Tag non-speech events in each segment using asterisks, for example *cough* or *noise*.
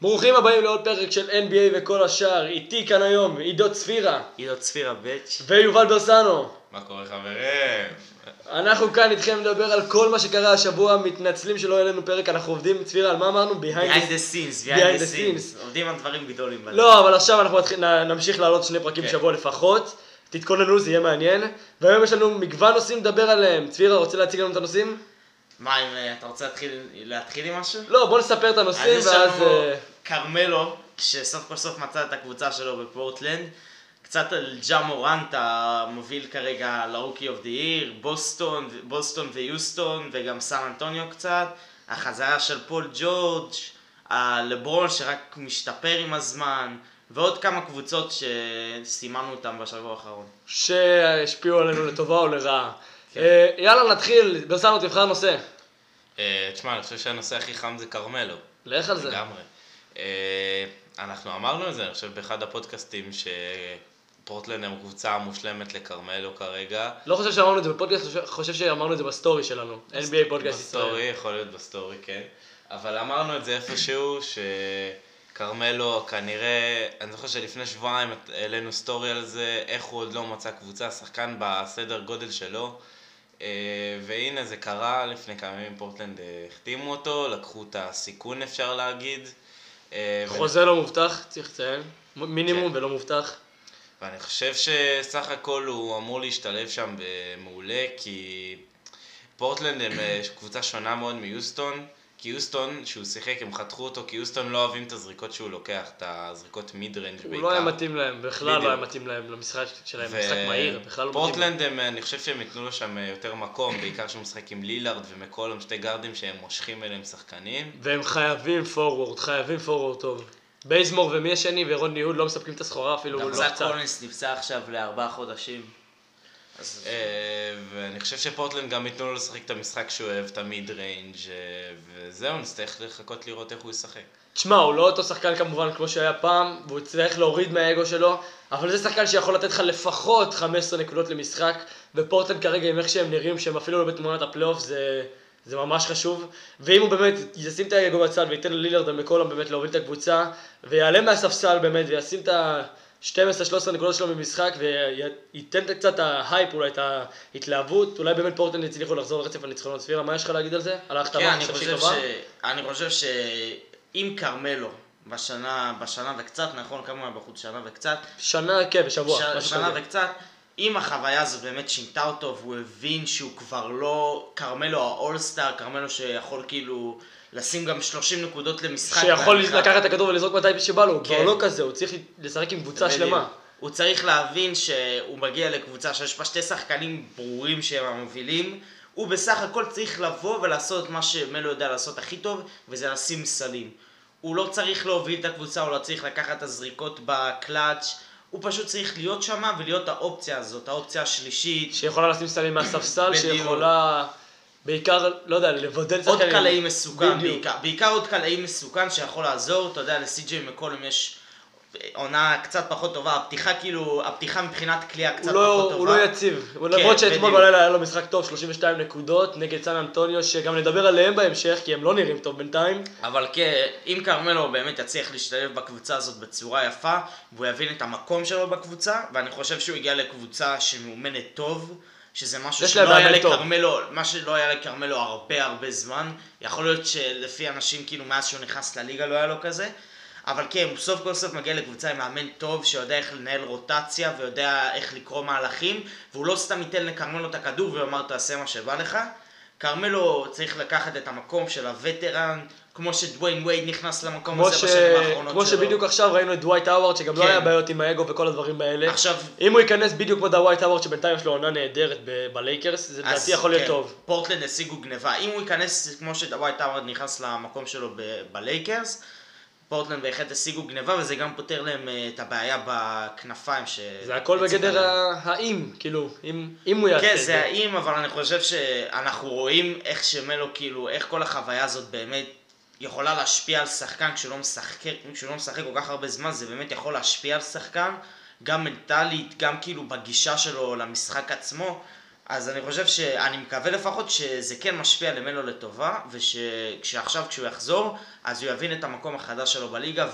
ברוכים הבאים לעוד פרק של NBA וכל השאר, איתי כאן היום עידו צפירה עידו צפירה ביץ'. ויובל דוסנו. מה קורה חברים? אנחנו כאן איתכם לדבר על כל מה שקרה השבוע, מתנצלים שלא יהיה לנו פרק, אנחנו עובדים, צפירה, על מה אמרנו? behind the scenes, behind the scenes. עובדים על דברים גדולים. לא, אבל עכשיו אנחנו מתחיל, נמשיך לעלות שני פרקים כן. בשבוע לפחות. תתכוננו, זה יהיה מעניין. והיום יש לנו מגוון נושאים לדבר עליהם. צבירה, רוצה להציג לנו את הנושאים? מה, אם אה, אתה רוצה להתחיל, להתחיל עם משהו? לא, בוא נספר את הנושאים ואז... לנו כרמלו, שסוף כל סוף מצא את הקבוצה שלו בפורטלנד. קצת על ג'ה מורנט המוביל כרגע ל rookie of the year, בוסטון, בוסטון ויוסטון וגם סן אנטוניו קצת, החזרה של פול ג'ורג', הלברון שרק משתפר עם הזמן, ועוד כמה קבוצות שסימנו אותם בשבוע האחרון. שהשפיעו עלינו לטובה או לרעה. כן. אה, יאללה, נתחיל. דוסנו, תבחר נושא. אה, תשמע, אני חושב שהנושא הכי חם זה כרמלו. לך על זה. לגמרי. אה, אנחנו אמרנו את זה, אני חושב, באחד הפודקאסטים שפורטלנד הם קבוצה המושלמת לכרמלו כרגע. לא חושב שאמרנו את זה בפודקאסט, חושב- שאמרנו את זה בסטורי שלנו. NBA פודקאסט בסטורי, ישראל. יכול להיות בסטורי, כן. אבל אמרנו את זה איפשהו, שכרמלו כנראה, אני זוכר שלפני שבועיים העלינו סטורי על זה, איך הוא עוד לא מצא קבוצה, שחקן בסדר גודל שלו. אה, והנה זה קרה, לפני כמה ימים פורטלנד החתימו אותו, לקחו את הסיכון אפשר להגיד. אה, חוזה לא מובטח, צריך לציין. מינימום כן. ולא מובטח. ואני חושב שסך הכל הוא אמור להשתלב שם מעולה, כי פורטלנד הם אה, קבוצה שונה מאוד מיוסטון, כי יוסטון, שהוא שיחק, הם חתכו אותו, כי יוסטון לא אוהבים את הזריקות שהוא לוקח, את הזריקות mid-range בעיקר. הוא לא היה מתאים להם, בכלל לא. היה מתאים להם למשחק שלהם, ו- משחק מהיר, בכלל לא מתאים. פורטלנד, הם, אני חושב שהם ייתנו לו שם אה, יותר מקום, בעיקר שהוא משחק עם לילארד ומקולום, שתי גארדים שהם מושכים אליהם שחקנים. והם חייבים פורוורד, חייבים פורוורד טוב. בייזמור ומי השני ואירון ניהול לא מספקים את הסחורה אפילו, גם לא זק קצת. קולינס נפצע עכשיו לארבעה חודשים. אז אה, ואני חושב שפורטלנד גם ייתנו לו לשחק את המשחק שהוא אוהב, את המיד ריינג', אה, וזהו, נצטרך לחכות לראות איך הוא ישחק. תשמע, הוא לא אותו שחקן כמובן כמו שהיה פעם, והוא יצטרך להוריד מהאגו שלו, אבל זה שחקן שיכול לתת לך לפחות 15 נקודות למשחק, ופורטלנד כרגע עם איך שהם נראים, שהם אפילו לא בתמונת הפלייאוף, זה, זה ממש חשוב. ואם הוא באמת ישים את האגו בצד וייתן ללילרד ומקולם באמת להוביל את הקבוצה, ויעלה מהספסל באמת, וישים את ה-12-13 נקודות שלו במשחק, וייתן קצת את ההייפ, אולי את ההתלהבות, אולי באמת פורטלנד יצליחו לחזור לרצף הניצחונות. ספירה, מה יש לך להגיד על זה? על ההחתמה? כן, אני חושב? ש... אני חושב שאם כרמלו בשנה, בשנה וקצת, נכון, כמה היה בחוץ? שנה וקצת? שנה, כן, בשבוע. ש... שנה כזה. וקצת, אם החוויה הזו באמת שינתה אותו והוא הבין שהוא כבר לא כרמלו האולסטאר, כרמלו שיכול כאילו לשים גם 30 נקודות למשחק. שיכול. לקחת את הכדור ולזרוק מתי שבא לו, הוא כבר כן. לא כזה, הוא צריך לשחק עם קבוצה. שלמה. הוא צריך להבין שהוא מגיע לקבוצה שיש בה שתי שחקנים ברורים שהם המובילים. הוא בסך הכל צריך לבוא ולעשות מה שמלו יודע לעשות הכי טוב, וזה לשים סלים. הוא לא צריך להוביל את הקבוצה, הוא לא צריך לקחת את הזריקות בקלאץ', הוא פשוט צריך להיות שם ולהיות האופציה הזאת, האופציה השלישית. שיכולה לשים סלים מהספסל. שיכולה בעיקר, לא יודע, לבודד עוד שחקנים. קלעי מסוכן. בעיקר, בעיקר עוד קלעי מסוכן שיכול לעזור, אתה יודע, לסי.ג'יי מקולום יש עונה קצת פחות טובה, הפתיחה כאילו, הפתיחה מבחינת קליעה קצת הוא לא, פחות הוא טובה. לא יציב, כן, למרות שאתמול. בלילה היה לו משחק טוב, 32 נקודות, נגד סן אנטוניו, שגם נדבר עליהם בהמשך, כי הם לא נראים טוב בינתיים. אבל כן, אם כרמלו באמת יצליח להשתלב בקבוצה הזאת בצורה יפה, והוא יבין את המקום שלו בקבוצה, ואני חושב שהוא הגיע לקבוצה שמאומנת טוב, שזה משהו שלא היה. לכרמלו, מה שלא היה לכרמלו הרבה הרבה זמן, יכול להיות שלפי אנשים כאילו מאז שהוא נכנס לליגה לא היה לו כזה, אבל כן, הוא סוף כל סוף מגיע לקבוצה עם מאמן טוב, שיודע איך לנהל רוטציה ויודע איך לקרוא מהלכים, והוא לא סתם ייתן לכרמלו את הכדור ויאמר תעשה מה שבא לך. כרמלו צריך לקחת את המקום של ה veteran, כמו שדוויין וייד נכנס למקום כמו, הזה ש... בשנים האחרונות כמו שלו. שבדיוק עכשיו ראינו את דווייט האווארד, שגם לא כן. היה בעיות עם האגו וכל הדברים האלה. עכשיו, אם הוא ייכנס בדיוק כמו דווייט האווארד, שבינתיים יש לו עונה נהדרת בלייקרס, זה לדעתי יכול להיות כן, טוב. פורטלנד השיגו גניבה. אם הוא ייכנס כמו שדווייט האווארד נכנס למקום שלו בלייקרס, פורטלנד בהחלט השיגו גניבה, וזה גם פותר להם אה, את הבעיה בכנפיים. ש... זה הכל בגדר האם, כאילו, אם, אם הוא יעשה כן, את זה זה. האם, אבל אני חושב שאנחנו רואים איך שמלו, כאילו, איך כל החוויה הזאת באמת יכולה להשפיע על שחקן כשהוא לא משחק, כשהוא לא משחק כל כך הרבה זמן, זה באמת יכול להשפיע על שחקן, גם מנטלית, גם כאילו בגישה שלו למשחק עצמו. אז אני חושב שאני מקווה לפחות שזה כן משפיע למלו לטובה, ושעכשיו כשהוא יחזור, אז הוא יבין את המקום החדש שלו בליגה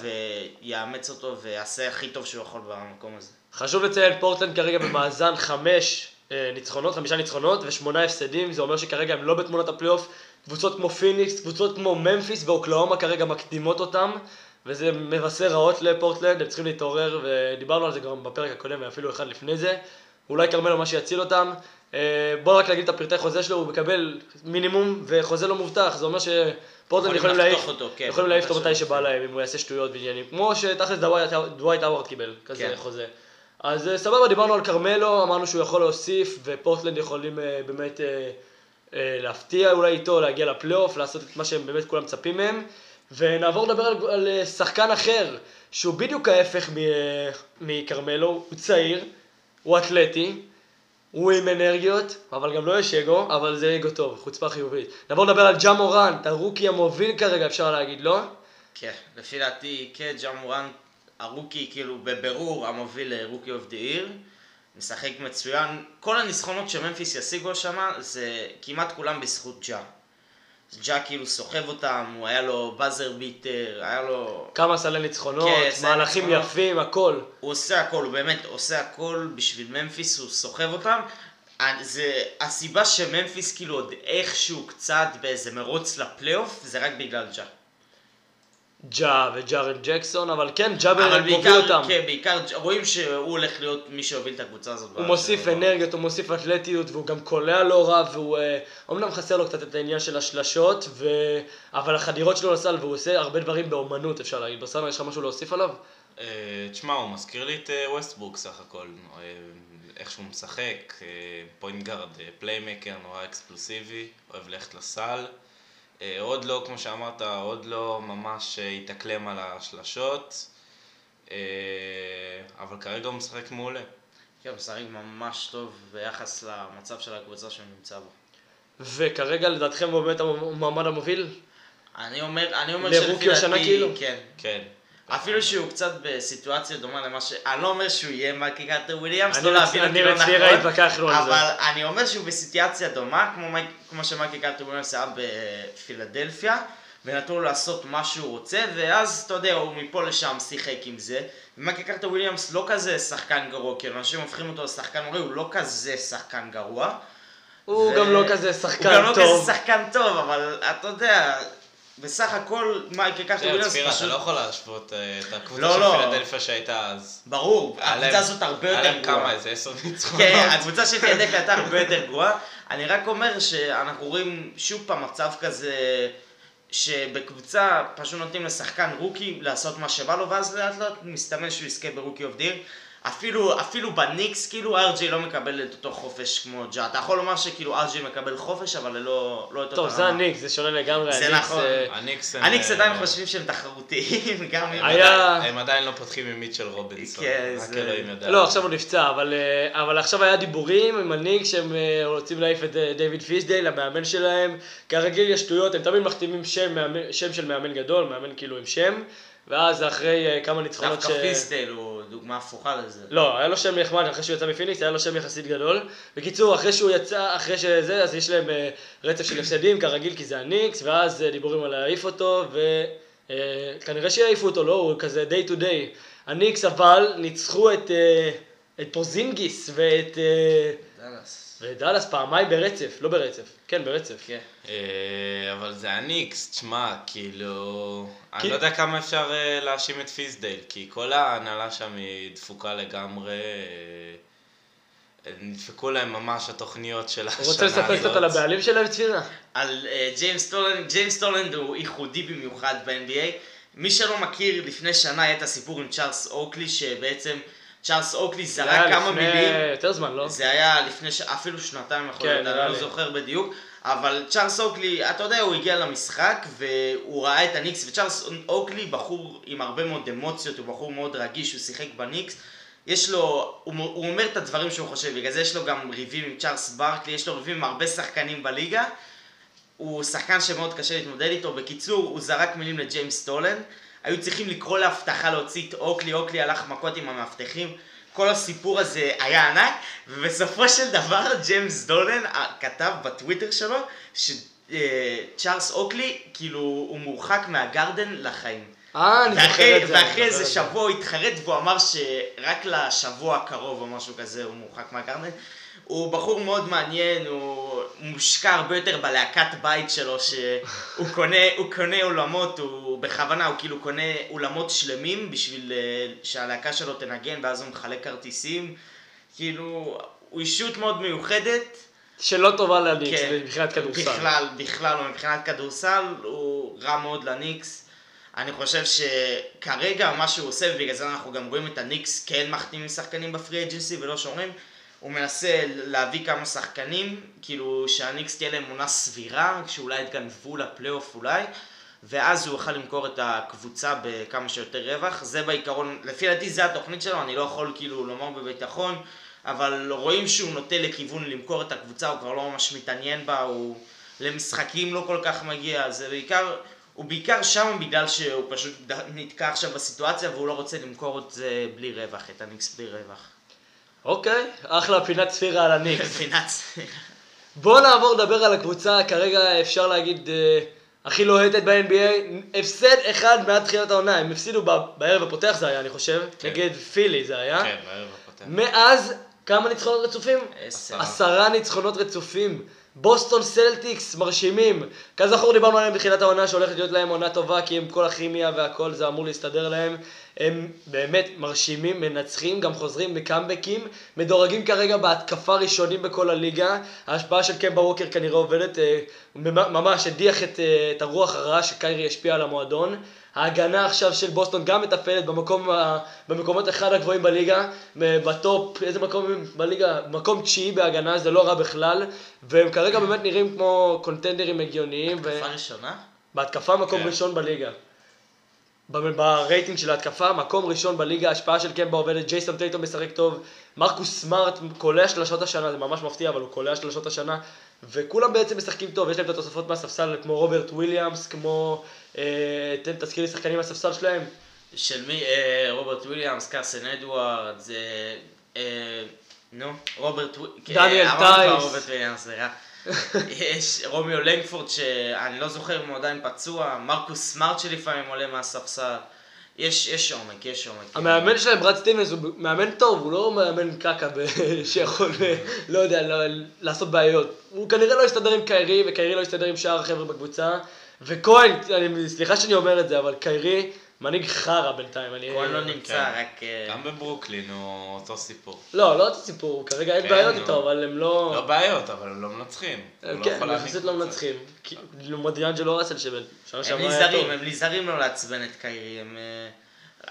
ויאמץ אותו ויעשה הכי טוב שהוא יכול במקום הזה. חשוב לציין, פורטלנד כרגע במאזן חמש אה, ניצחונות, חמישה ניצחונות ושמונה הפסדים, זה אומר שכרגע הם לא בתמונת הפלייאוף. קבוצות כמו פיניקס, קבוצות כמו ממפיס ואוקלהומה כרגע מקדימות אותם, וזה מבשר רעות לפורטלנד, הם צריכים להתעורר, ודיברנו על זה גם בפרק הקודם ואפילו אחד לפני זה. אולי כרמלו מה שיציל אותם. אה, בוא רק נגיד את הפרטי חוזה שלו, הוא מקבל מינימום וחוזה לא מובטח, זה אומר שפורטלנד יכולים להעיף אותו, כן. יכולים להעיף אותו מתי שבא. להם, אם הוא יעשה שטויות ועניינים, כמו שתכלס דווייט- האוורד קיבל, כזה כן. חוזה. אז אה, סבבה, דיברנו על כרמלו, אמרנו שהוא יכול להוסיף, ופורטלנד יכולים אה, באמת להפתיע אולי איתו, להגיע לפלייאוף, לעשות את מה שהם באמת כולם מצפים מהם. ונעבור לדבר על, על אה, שחקן אחר, שהוא בדיוק ההפך אה, מכרמלו, הוא צעיר, הוא אתלטי, הוא עם אנרגיות, אבל גם לא יש אגו, אבל זה אגו טוב, חוצפה חיובית. נעבור לדבר על ג'ה מורנט, הרוקי המוביל כרגע, אפשר להגיד, לא? כן, לפי דעתי, כן, ג'ה מורנט, ה rookie, כאילו, בבירור המוביל ל rookie of the year. משחק מצוין. כל הניצחונות שממפיס ישיגו השנה, זה כמעט כולם בזכות ג'ה. ג'ה כאילו סוחב אותם, הוא היה לו buzzer beater, היה לו... כמה סלי ניצחונות, כן, מהלכים ניצחונות. יפים, הכל. הוא עושה הכל, הוא באמת עושה הכל בשביל ממפיס, הוא סוחב אותם. זה הסיבה שממפיס כאילו עוד איכשהו קצת באיזה מרוץ לפלייאוף, זה רק בגלל ג'ה. ג'ה וג'ארן ג'קסון, אבל כן, באמת מוביל בעיקר, אותם. כן, בעיקר רואים שהוא הולך להיות מי שהוביל את הקבוצה הזאת. הוא מוסיף. אנרגיות, הוא מוסיף אתלטיות, והוא גם קולע לא רע, והוא... אה, אומנם חסר לו קצת את העניין של השלשות, ו... אבל החדירות שלו לסל, והוא עושה הרבה דברים באומנות, אפשר להגיד. בסדר, יש לך משהו להוסיף עליו? אה, תשמע, הוא מזכיר לי את אה, ווסטברוק סך הכל. אה, איך שהוא משחק, אה, פוינט גארד, אה, פליימקר, נורא אקספלוסיבי, אוהב ללכת לסל. אה, עוד לא, כמו שאמרת, עוד לא ממש אה, התאקלם על השלשות. אה, אבל כרגע הוא משחק מעולה. כן, הוא משחק ממש טוב ביחס למצב של הקבוצה שהוא נמצא בו. וכרגע לדעתכם הוא באמת המועמד המוביל? אני אומר, אני אומר ל rookie השנה כאילו? כן. כן. אפילו שהוא קצת בסיטואציה דומה למה ש... אני לא אומר שהוא יהיה מייקל קארטר וויליאמס, לא להבין אותי לא נכון. אבל אני אומר שהוא בסיטואציה דומה, כמו, מייק, כמו שמייקל קארטר וויליאמס היה בפילדלפיה, ונתנו לו לעשות מה שהוא רוצה, ואז, אתה יודע, הוא מפה לשם שיחק עם זה. ומייקי קארטר וויליאמס לא כזה שחקן גרוע, כאילו אנשים הופכים אותו לשחקן מורה, הוא לא כזה שחקן גרוע. הוא ו- גם לא כזה הוא שחקן גם לא טוב. כזה שחקן טוב, אבל אתה יודע, בסך הכל מייקל קארטר בסדר, וויליאמס צפירה, אתה. לא יכול להשוות אה, את הקבוצה לא, של לא. פילדלפיה שהייתה אז. ברור, היה הקבוצה להם- הזאת הרבה היה יותר להם גרועה. כמה, איזה עשר ניצחונות. כן, הקבוצה של פילדלפיה הייתה הרבה יותר גרועה. אני רק אומר שאנחנו רואים שוב פעם מצב כזה, שבקבוצה פשוט נותנים לשחקן rookie לעשות מה שבא לו, ואז לאט לאט מסתמן שהוא יזכה ב rookie of the year. אפילו, אפילו בניקס, כאילו אר ג'יי לא מקבל את אותו חופש כמו ג'ה. אתה יכול לומר שכאילו אר ג'יי מקבל חופש, אבל לא, לא את אותה טוב, זה. הניקס, זה שונה לגמרי. זה הניקס, נכון. אה, הניקס הם... הניקס אה, עדיין חושבים שהם תחרותיים, *laughs* גם אם... היה- הם עדיין לא פותחים עם מיטשל רובינסון. כן, רק זה- אלוהים יודע. לא, עכשיו הוא נפצע, אבל, אה, אבל עכשיו היה דיבורים עם הניקס שהם אה, רוצים להעיף את דיוויד פיסדייל, המאמן שלהם. כרגיל יש שטויות, הם תמיד מחתימים שם, מאמן- שם של מאמן גדול, מאמן כאילו עם שם, ואז אחרי כמה ניצחונות דווקא פיסטייל הוא דוגמה הפוכה לזה. לא, היה לו שם נחמד אחרי שהוא יצא מפיניקס, היה לו שם יחסית גדול. בקיצור, אחרי שהוא יצא, אחרי שזה, אז יש להם אה, רצף של הפסדים, כרגיל, כי זה הניקס, ואז אה, דיבורים על להעיף אותו, וכנראה שיעיפו אותו, לא, הוא כזה day to day. הניקס אבל ניצחו את, אה, את פורזינגיס ואת, אה, דאלאס. ואת דאלאס פעמיים ברצף, לא ברצף, כן, ברצף. כן. אה, אבל זה הניקס, תשמע, כאילו... כי- אני לא יודע כמה אפשר אה, להאשים את פיסדייל, כי כל ההנהלה שם היא דפוקה לגמרי. אה, נדפקו להם ממש התוכניות של השנה הזאת. רוצה לספר קצת על הבעלים שלהם, צפירה? על אה, ג'יימס דולן, ג'יימס דולן הוא ייחודי במיוחד ב-NBA. מי שלא מכיר, לפני שנה היה את הסיפור עם צ'ארלס אוקלי, שבעצם צ'ארלס אוקלי זרק כמה לפני מילים. יותר זמן, לא? זה היה לפני, ש... אפילו שנתיים יכול כן, להיות, נראה אני לא לי. זוכר בדיוק, אבל צ'ארלס אוקלי, אתה יודע, הוא הגיע למשחק והוא ראה את הניקס, וצ'ארלס אוקלי בחור עם הרבה מאוד אמוציות, הוא בחור מאוד רגיש, הוא שיחק בניקס, יש לו, הוא, הוא אומר את הדברים שהוא חושב, בגלל זה יש לו גם ריבים עם צ'ארלס ברקלי, יש לו ריבים עם הרבה שחקנים בליגה, הוא שחקן שמאוד קשה להתמודד איתו, בקיצור, הוא זרק מילים לג'יימס דולן, היו צריכים לקרוא לאבטחה להוציא את אוקלי, אוקלי הלך מכות עם המאבטחים, כל הסיפור הזה היה ענק, ובסופו של דבר ג'יימס דולן כתב בטוויטר שלו שצ'ארלס אוקלי, כאילו, הוא מורחק מהגרדן לחיים. אה, אני זוכר את זה. ואחרי איזה. שבוע הוא התחרט והוא אמר שרק לשבוע הקרוב או משהו כזה הוא מורחק מהגרדן. הוא בחור מאוד מעניין, הוא מושקע הרבה יותר בלהקת בית שלו, שהוא קונה, הוא קונה אולמות, הוא בכוונה, הוא כאילו קונה אולמות שלמים בשביל אה, שהלהקה שלו תנגן, ואז הוא מחלק כרטיסים. כאילו, הוא אישיות מאוד מיוחדת. שלא טובה לניקס כן. מבחינת כדורסל. בכלל, בכלל לא, מבחינת כדורסל הוא רע מאוד לניקס. אני חושב שכרגע מה שהוא עושה, ובגלל זה אנחנו גם רואים את הניקס כן מחתימים שחקנים בפרי אג'נסי ולא שומרים, הוא מנסה להביא כמה שחקנים, כאילו שהניקס תהיה להם עונה סבירה, שאולי יתגנבו לפלייאוף אולי, ואז הוא יוכל למכור את הקבוצה בכמה שיותר רווח. זה בעיקרון, לפי דעתי זה התוכנית שלו, אני לא יכול כאילו לומר בביטחון, אבל רואים שהוא נוטה לכיוון למכור את הקבוצה, הוא כבר לא ממש מתעניין בה, הוא למשחקים לא כל כך מגיע, זה בעיקר, הוא בעיקר שם בגלל שהוא פשוט נתקע עכשיו בסיטואציה והוא לא רוצה למכור את זה בלי רווח, את הניקס בלי רווח. אוקיי, אחלה פינת ספירה על הניקס. *laughs* פינץ'. בואו נעבור לדבר על הקבוצה, כרגע אפשר להגיד אה, הכי לוהטת ב-NBA, הפסד אחד מאז תחילת העונה, הם הפסידו בערב הפותח זה היה, אני חושב, כן. נגד פילי זה היה. כן, בערב הפותח. מאז, כמה ניצחונות רצופים? עשר. עשרה ניצחונות רצופים. בוסטון סלטיקס מרשימים. כזכור דיברנו עליהם בתחילת העונה שהולכת להיות להם עונה טובה כי עם כל הכימיה והכל זה אמור להסתדר להם. הם באמת מרשימים, מנצחים, גם חוזרים בקאמבקים, מדורגים כרגע בהתקפה ראשונים בכל הליגה. ההשפעה של קמבה ווקר כנראה עובדת, אה, ממ- ממש הדיח את, אה, את הרוח הרעה שקיירי השפיע על המועדון. ההגנה עכשיו של בוסטון גם מטפלת במקום, במקומות אחד הגבוהים בליגה, בטופ, איזה מקום הם בליגה? מקום תשיעי בהגנה, זה לא רע בכלל, והם כרגע באמת נראים כמו קונטנדרים הגיוניים, ו- תקופה ראשונה? בהתקפה מקום כן. ראשון בליגה. ברייטינג של ההתקפה, מקום ראשון בליגה, ההשפעה של קמבה עובדת, ג'ייסון טייטום משחק טוב, מרקוס סמארט קולע שלשות השנה, זה ממש מפתיע, אבל הוא קולע שלשות השנה, וכולם בעצם משחקים טוב, יש להם את התוספות מהספסל, כמו רוברט וויליאמס, כמו, אה, תן, תזכיר לי שחקנים מהספסל שלהם, של מי? אה, רוברט וויליאמס, קארסן אדוארדס, אה, אה, נו, רוברט וויליאמס. דניאל טייס. יש רומיו לנגפורד שאני לא זוכר אם הוא עדיין פצוע, מרקוס סמארט שלפעמים עולה מהספסל. יש, יש עומק, יש עומק. המאמן שלהם, ברד סטיבנס, הוא מאמן טוב, הוא לא מאמן קקה ב- *laughs* שיכול, לא יודע, לא- לעשות בעיות. הוא כנראה לא יסתדר עם קיירי, וקיירי לא יסתדר עם שאר החבר'ה בקבוצה. וכהן, סליחה שאני אומר את זה, אבל קיירי מנהיג חרא בינתיים. אני... כהן לא נמצא, כן. רק... אה, גם בברוקלין הוא אותו סיפור. לא, לא אותו סיפור, כרגע אין כן, בעיות נו. איתו, אבל הם לא... לא בעיות, אבל הם לא מנצחים. לא כן, הם יחסית לא. מנצחים. לעומת דיאנג'לו ראסל שנה הם שעברה היה טוב. הם נזהרים לא לעצבן את קיירי, הם... אה,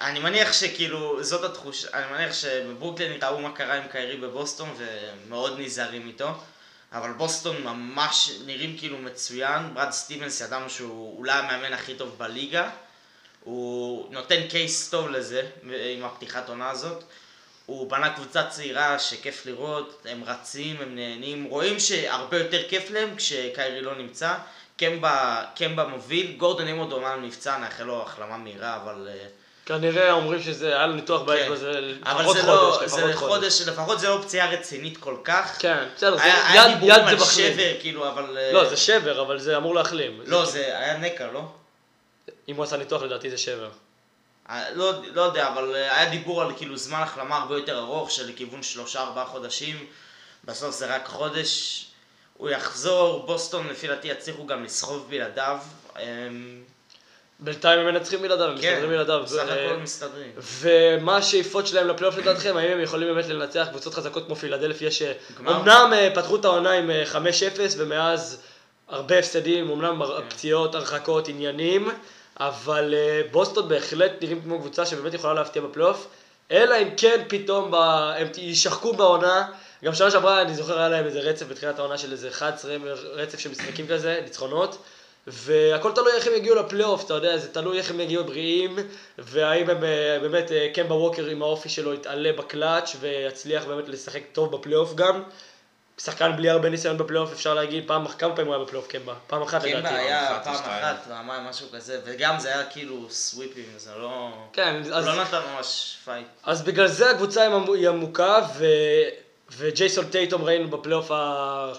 אני מניח שכאילו, זאת התחושה, אני מניח שבברוקלין ראו מה קרה עם קיירי בבוסטון ומאוד נזהרים איתו, אבל בוסטון ממש נראים כאילו מצוין, ברד סטיבנס ידענו שהוא אולי המאמן הכי טוב בליגה, הוא נותן case טוב לזה עם הפתיחת עונה הזאת. הוא בנה קבוצה צעירה שכיף לראות, הם רצים, הם נהנים, רואים שהרבה יותר כיף להם כשקיירי לא נמצא. קמבה, קמבה מוביל, גורדון אמוד אומנם נפצע, נאחל לו החלמה מהירה, אבל... אה, כנראה אומרים שזה היה לו ניתוח כן. באצבע, זה לפחות זה לא, חודש, זה לפחות חודש, לפחות זה לא פציעה רצינית כל כך. כן, בסדר, זה היה, היה יד- דיבורים יד על מחלים. שבר, כאילו, אבל... אה, לא, זה שבר, אבל זה אמור להחלים. לא, זה היה נקע, לא? אם הוא עשה ניתוח לדעתי זה שבר. אה, לא, לא יודע, אבל אה, היה דיבור על כאילו זמן החלמה הרבה יותר ארוך, של לכיוון שלושה ארבעה חודשים, בסוף זה רק חודש, הוא יחזור, בוסטון לפי דעתי יצליחו גם לסחוב בלעדיו, אמ, בינתיים הם מנצחים בלעדיו, הם כן, מסתדרים בלעדיו. בסך ו- הכל מסתדרים. ומה השאיפות שלהם לפלייאוף לדעתכם, האם הם יכולים באמת לנצח קבוצות חזקות כמו פילדלפיה, גמר. שאומנם אה, פתחו את העונה עם אה, 5-0 ומאז הרבה הפסדים, אומנם כן. פציעות, הרחקות, עניינים, אבל אה, בוסטון בהחלט נראים כמו קבוצה שבאמת יכולה להפתיע בפלייאוף, אלא אם כן פתאום ב... הם יישחקו בעונה. גם שנה שעברה, אני זוכר, היה להם איזה רצף בתחילת העונה של איזה 11 רצף של משחקים כזה, ניצחונות. והכל תלוי איך הם יגיעו לפלייאוף, אתה יודע, זה תלוי איך הם יגיעו בריאים, והאם הם אה, באמת, אה, קמבה ווקר עם האופי שלו יתעלה בקלאץ' ויצליח באמת לשחק טוב בפלייאוף גם. שחקן בלי הרבה ניסיון בפלייאוף, אפשר להגיד, פעם, כמה פעמים הוא היה בפלייאוף קמבה? פעם אחת קמבה לדעתי. היה אחת או פעם. אחת, פעמיים, משהו כזה, וגם זה היה כאילו sweepים, זה לא... כן, אז, לא נתן ממש fight. אז בגלל זה הקבוצה היא עמו- היא עמוקה, ו... וג'ייסון טייטום ראינו בפלייאוף ה...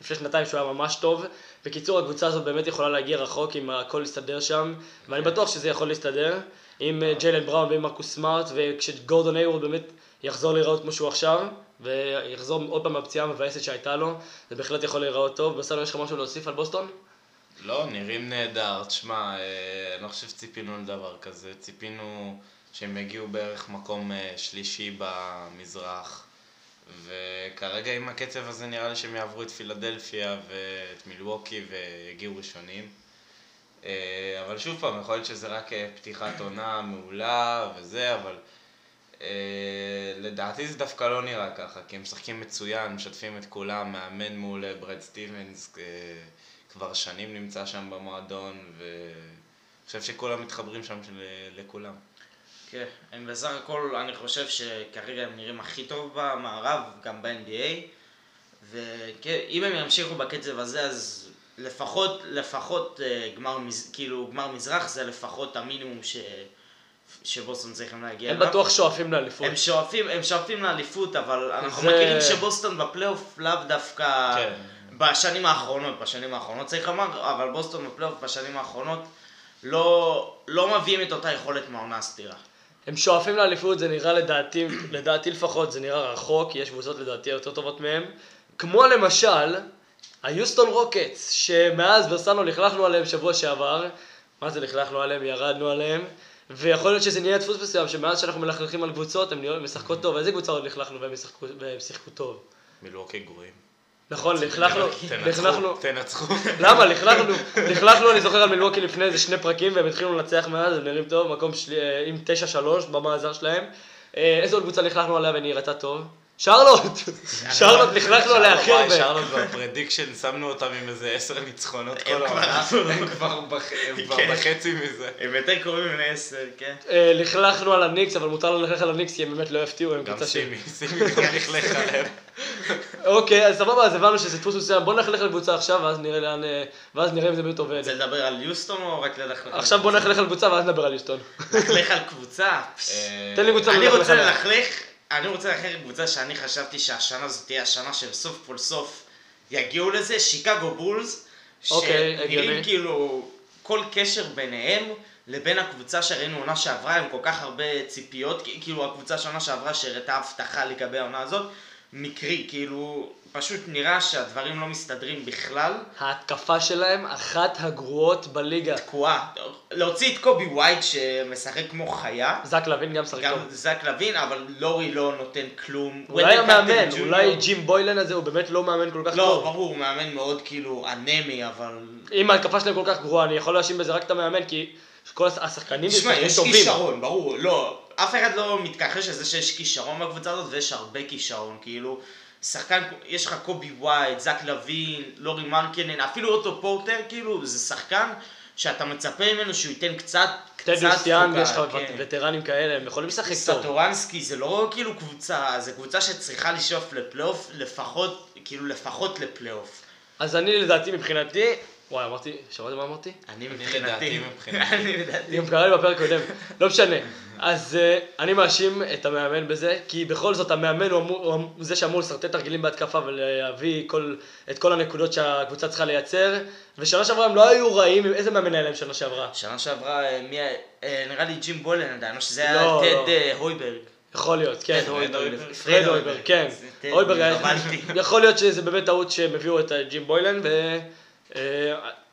לפני שנתיים שהוא היה ממש טוב. בקיצור, הקבוצה הזאת באמת יכולה להגיע רחוק אם הכל יסתדר שם, ואני בטוח שזה יכול להסתדר. עם אה, ג'יילן בראון ועם מרקוס סמארט, וכשגורדון הייוורד באמת יחזור להיראות כמו שהוא עכשיו, ויחזור עוד פעם מהפציעה המבאסת שהייתה לו, זה בהחלט יכול להיראות טוב. בסדר, יש לך משהו להוסיף על בוסטון? לא, נראים נהדר. תשמע, אה, אני לא חושב שציפינו לדבר כזה. ציפינו שהם יגיעו בערך מקום אה, שלישי במזרח. וכרגע עם הקצב הזה נראה לי שהם יעברו את פילדלפיה ואת מילווקי ויגיעו ראשונים. אה, אבל שוב פעם, יכול להיות שזה רק אה, פתיחת עונה מעולה וזה, אבל אה, לדעתי זה דווקא לא נראה ככה, כי הם משחקים מצוין, משתפים את כולם, מאמן מעולה, ברד סטיבנס אה, כבר שנים נמצא שם במועדון, ואני חושב שכולם מתחברים שם לכולם. כן, הם בסך הכל, אני חושב שכרגע הם נראים הכי טוב במערב, גם ב-NBA, ואם הם ימשיכו בקצב הזה, אז לפחות, לפחות אה, גמר, כאילו, גמר מזרח זה לפחות המינימום ש... שבוסטון צריכים להגיע הם אליו. בטוח שואפים לאליפות. הם שואפים, הם שואפים לאליפות, אבל אנחנו זה- מכירים שבוסטון בפלייאוף לאו דווקא כן. בשנים האחרונות, בשנים האחרונות צריך לומר, אבל בוסטון בפלייאוף בשנים האחרונות לא, לא מביאים את אותה יכולת מהעונה הסתירה. הם שואפים לאליפות, זה נראה לדעתי, לדעתי לפחות, זה נראה רחוק, יש קבוצות לדעתי יותר טובות מהם. כמו למשל, היוסטון רוקטס, שמאז ברסנו לכלכנו עליהם שבוע שעבר, מה זה לכלכנו עליהם? ירדנו עליהם, ויכול להיות שזה נהיה דפוס מסוים, שמאז שאנחנו מלכלכים על קבוצות, הן נראות- משחקות טוב, איזה קבוצה עוד לכלכנו והם שיחקו טוב? מילווקי גרועים. נכון, לכלכנו, לכלכנו, תנצחו. למה? לכלכנו, לכלכנו, אני זוכר על מילווקי לפני איזה שני פרקים, והם התחילו לנצח מאז, הם נראים טוב, מקום אה, עם 9-3 במאזר שלהם. אה, איזה עוד קבוצה לכלכנו עליה ונראתה טוב? שרלוט! שרלוט, לכלכנו עליה הכי וואי, הרבה. שרלוט בפרדיקשן, שמנו אותם עם איזה עשר ניצחונות כל כבר העונה. הם כבר בח- הם כבר כן. בחצי מזה. הם יותר קרובים מבני עשר, כן? אה, לכלכנו על הניקס, אבל מותר ללכלך על הניקס, כי הם באמת לא יפתיעו, הם גם קבוצה ש... סימי, סימי גם *laughs* לכלך עליהם. אוקיי, אז סבבה, אז הבנו שזה דפוס מסוים, בוא נלכלך על קבוצה עכשיו, ואז נראה לאן... אה, ואז נראה אם זה באמת עובד. רוצה לדבר על יוסטון או רק ללכת על עכשיו בוא נלכלך על קבוצה, ואז נדבר על יוסטון. ללכת על קבוצה? אה, *laughs* תן לי קבוצה אני ללכלך רוצה עליה. ללכלך, אני רוצה על קבוצה שאני חשבתי שהשנה זאת תהיה השנה שסוף כל סוף יגיעו לזה, שיקגו בולס, אוקיי. שנראים כאילו כל קשר ביניהם לבין הקבוצה שראינו עונה שעברה, עם כל כך הרבה ציפיות, כי- כאילו הקבוצה שעונה שעברה שהראתה הבטחה לגבי העונה הזאת, מקרי, כאילו, פשוט נראה שהדברים לא מסתדרים בכלל. ההתקפה שלהם, אחת הגרועות בליגה. תקועה. להוציא את קובי ווייט שמשחק כמו חיה, זק לוין גם שחק גם טוב. זק לוין, אבל לורי לא נותן כלום. אולי המאמן, אולי ג'ים בוילן הזה הוא באמת לא מאמן כל כך לא, טוב. ברור, הוא מאמן מאוד כאילו אנמי, אבל... אם ההתקפה שלהם כל כך גרועה, אני יכול להאשים בזה רק את המאמן, כי כל השחקנים תשמע, יש. כישרון, ברור, לא. אף אחד לא מתכחש לזה שיש כישרון בקבוצה הזאת, ויש הרבה כישרון, כאילו... שחקן, יש לך קובי ווייט, זק לוין, לורי מרקנן, אפילו אוטו פורטר, כאילו, זה שחקן שאתה מצפה ממנו שהוא ייתן קצת, קצת טדיוס יאנג, תפוקה, יש לך כן. וטרנים כאלה, הם יכולים לשחק טוב. סטורנסקי זה לא כאילו קבוצה, זה קבוצה שצריכה לשאוף לפלייאוף, לפחות, כאילו לפחות לפלייאוף. אז אני לדעתי מבחינתי, וואי אמרתי, שמעת מה אמרתי? אני מבחינתי, מבחינתי. *laughs* אני לדעתי. גם קרה לי בפרק הקודם, לא משנה. אז uh, אני מאשים את המאמן בזה, כי בכל זאת המאמן הוא, אמ- זה שאמור לשרטט תרגילים בהתקפה ולהביא כל, את כל הנקודות שהקבוצה צריכה לייצר, ושנה שעברה הם לא היו רעים, איזה מאמן היה להם שנה שעברה? שנה שעברה, אה, אה, נראה לי ג'ים בולן עדיין, או שזה היה לא, לא. טד אה, הויברג. יכול להיות, כן. פרד הויברג, כן. הויברג היה... יכול להיות שזה באמת טעות שהם הביאו את ג'ים בוילן,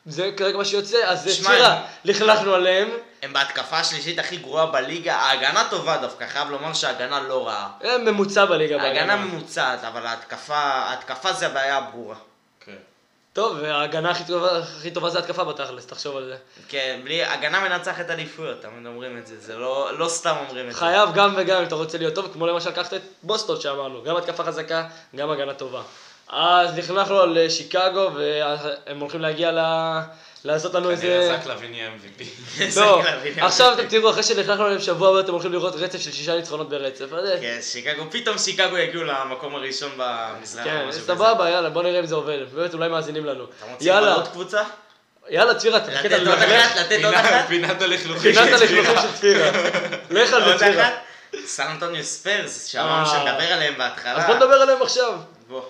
וזה כרגע מה שיוצא, אז שמע, שירה, הם- לכלכנו עליהם, הם בהתקפה השלישית הכי גרועה בליגה, ההגנה טובה דווקא, חייב לומר שההגנה לא רעה. הם ממוצע בליגה. ההגנה. ממוצעת, אבל ההתקפה, ההתקפה זה הבעיה הברורה. כן. טוב, וההגנה הכי טובה, הכי טובה זה התקפה בתכלס, תחשוב על זה. כן, בלי, הגנה מנצחת אליפויות, תמיד אומרים את זה, זה לא, לא סתם אומרים את זה. חייב גם וגם אם אתה רוצה להיות טוב, כמו למשל לקחת את בוסטון שאמרנו, גם התקפה חזקה, גם הגנה טובה. אז נכנסנו על שיקגו, והם הולכים להגיע ל... לעשות לנו כנראה איזה... זק לוין יהיה MVP. לא. עכשיו אתם תראו, אחרי שנכנסנו עליהם שבוע הבא, אתם הולכים לראות רצף של שישה ניצחונות ברצף. כן, שיקגו, פתאום שיקגו יגיעו למקום הראשון במזרח. כן. סבבה, יאללה, בוא נראה אם זה עובד. באמת, אולי מאזינים לנו. אתה רוצה יאללה, עוד קבוצה? יאללה, צפירה, תתחיל לתת על עוד לך. אחת? לתת עוד אחת? פינת הלכלוכים. פינת של הלכלוכים צפירה. של צפירה. לך על זה, צפירה. סן אנטוניו ספיירס, שאמרנו אה. שנדבר עליהם בהתחלה. אז בוא נדבר עליהם עכשיו. בוא.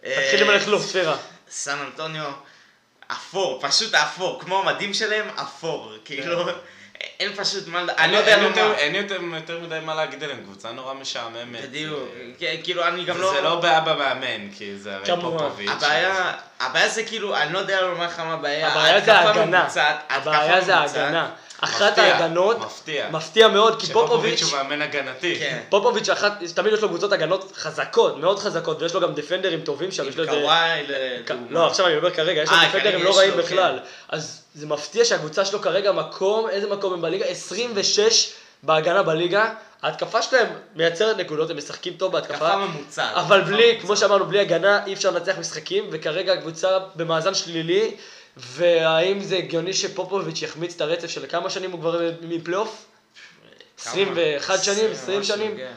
תתחיל עם אה, הלכלוך, צפירה. סן אנטוניו אפור, פשוט אפור, כמו המדים שלהם, אפור. כאילו, אין פשוט מה, אני לא יודע לומר. אין יותר מדי מה להגיד עליהם, קבוצה נורא משעממת. בדיוק, אה, כן, כאילו אני גם לא... זה לא בעיה במאמן, כי זה הרי. פופוביץ'. הבעיה, הבעיה זה כאילו, אני לא יודע לומר לך מה הבעיה. הבעיה זה ההגנה. הבעיה זה. ההגנה. אחת מפתיע, ההגנות, מפתיע. מפתיע מאוד, כי שפופוביץ' פופוביץ', הוא מאמן הגנתי. כן. פופוביץ' אחת, תמיד יש לו קבוצות הגנות חזקות, מאוד חזקות, ויש לו גם דפנדרים טובים שם, עם יש לו איזה... קוואי, לדוגמה. לא, עכשיו אני אומר כרגע, יש לו אה, דפנדרים כרגע לא רעים בכלל. כן. אז זה מפתיע שהקבוצה שלו כרגע מקום, איזה מקום הם בליגה? 26 בהגנה בליגה. ההתקפה שלהם מייצרת נקודות, הם משחקים טוב בהתקפה. התקפה ממוצעת. אבל בלי. כמו שאמרנו, בלי הגנה אי אפשר לנצח משחקים, וכרגע הקבוצה במאזן שלילי, והאם זה הגיוני שפופוביץ' יחמיץ את הרצף של כמה שנים הוא כבר מפלייאוף? כמה? 21 שנים, 20 משהו, שנים? כן.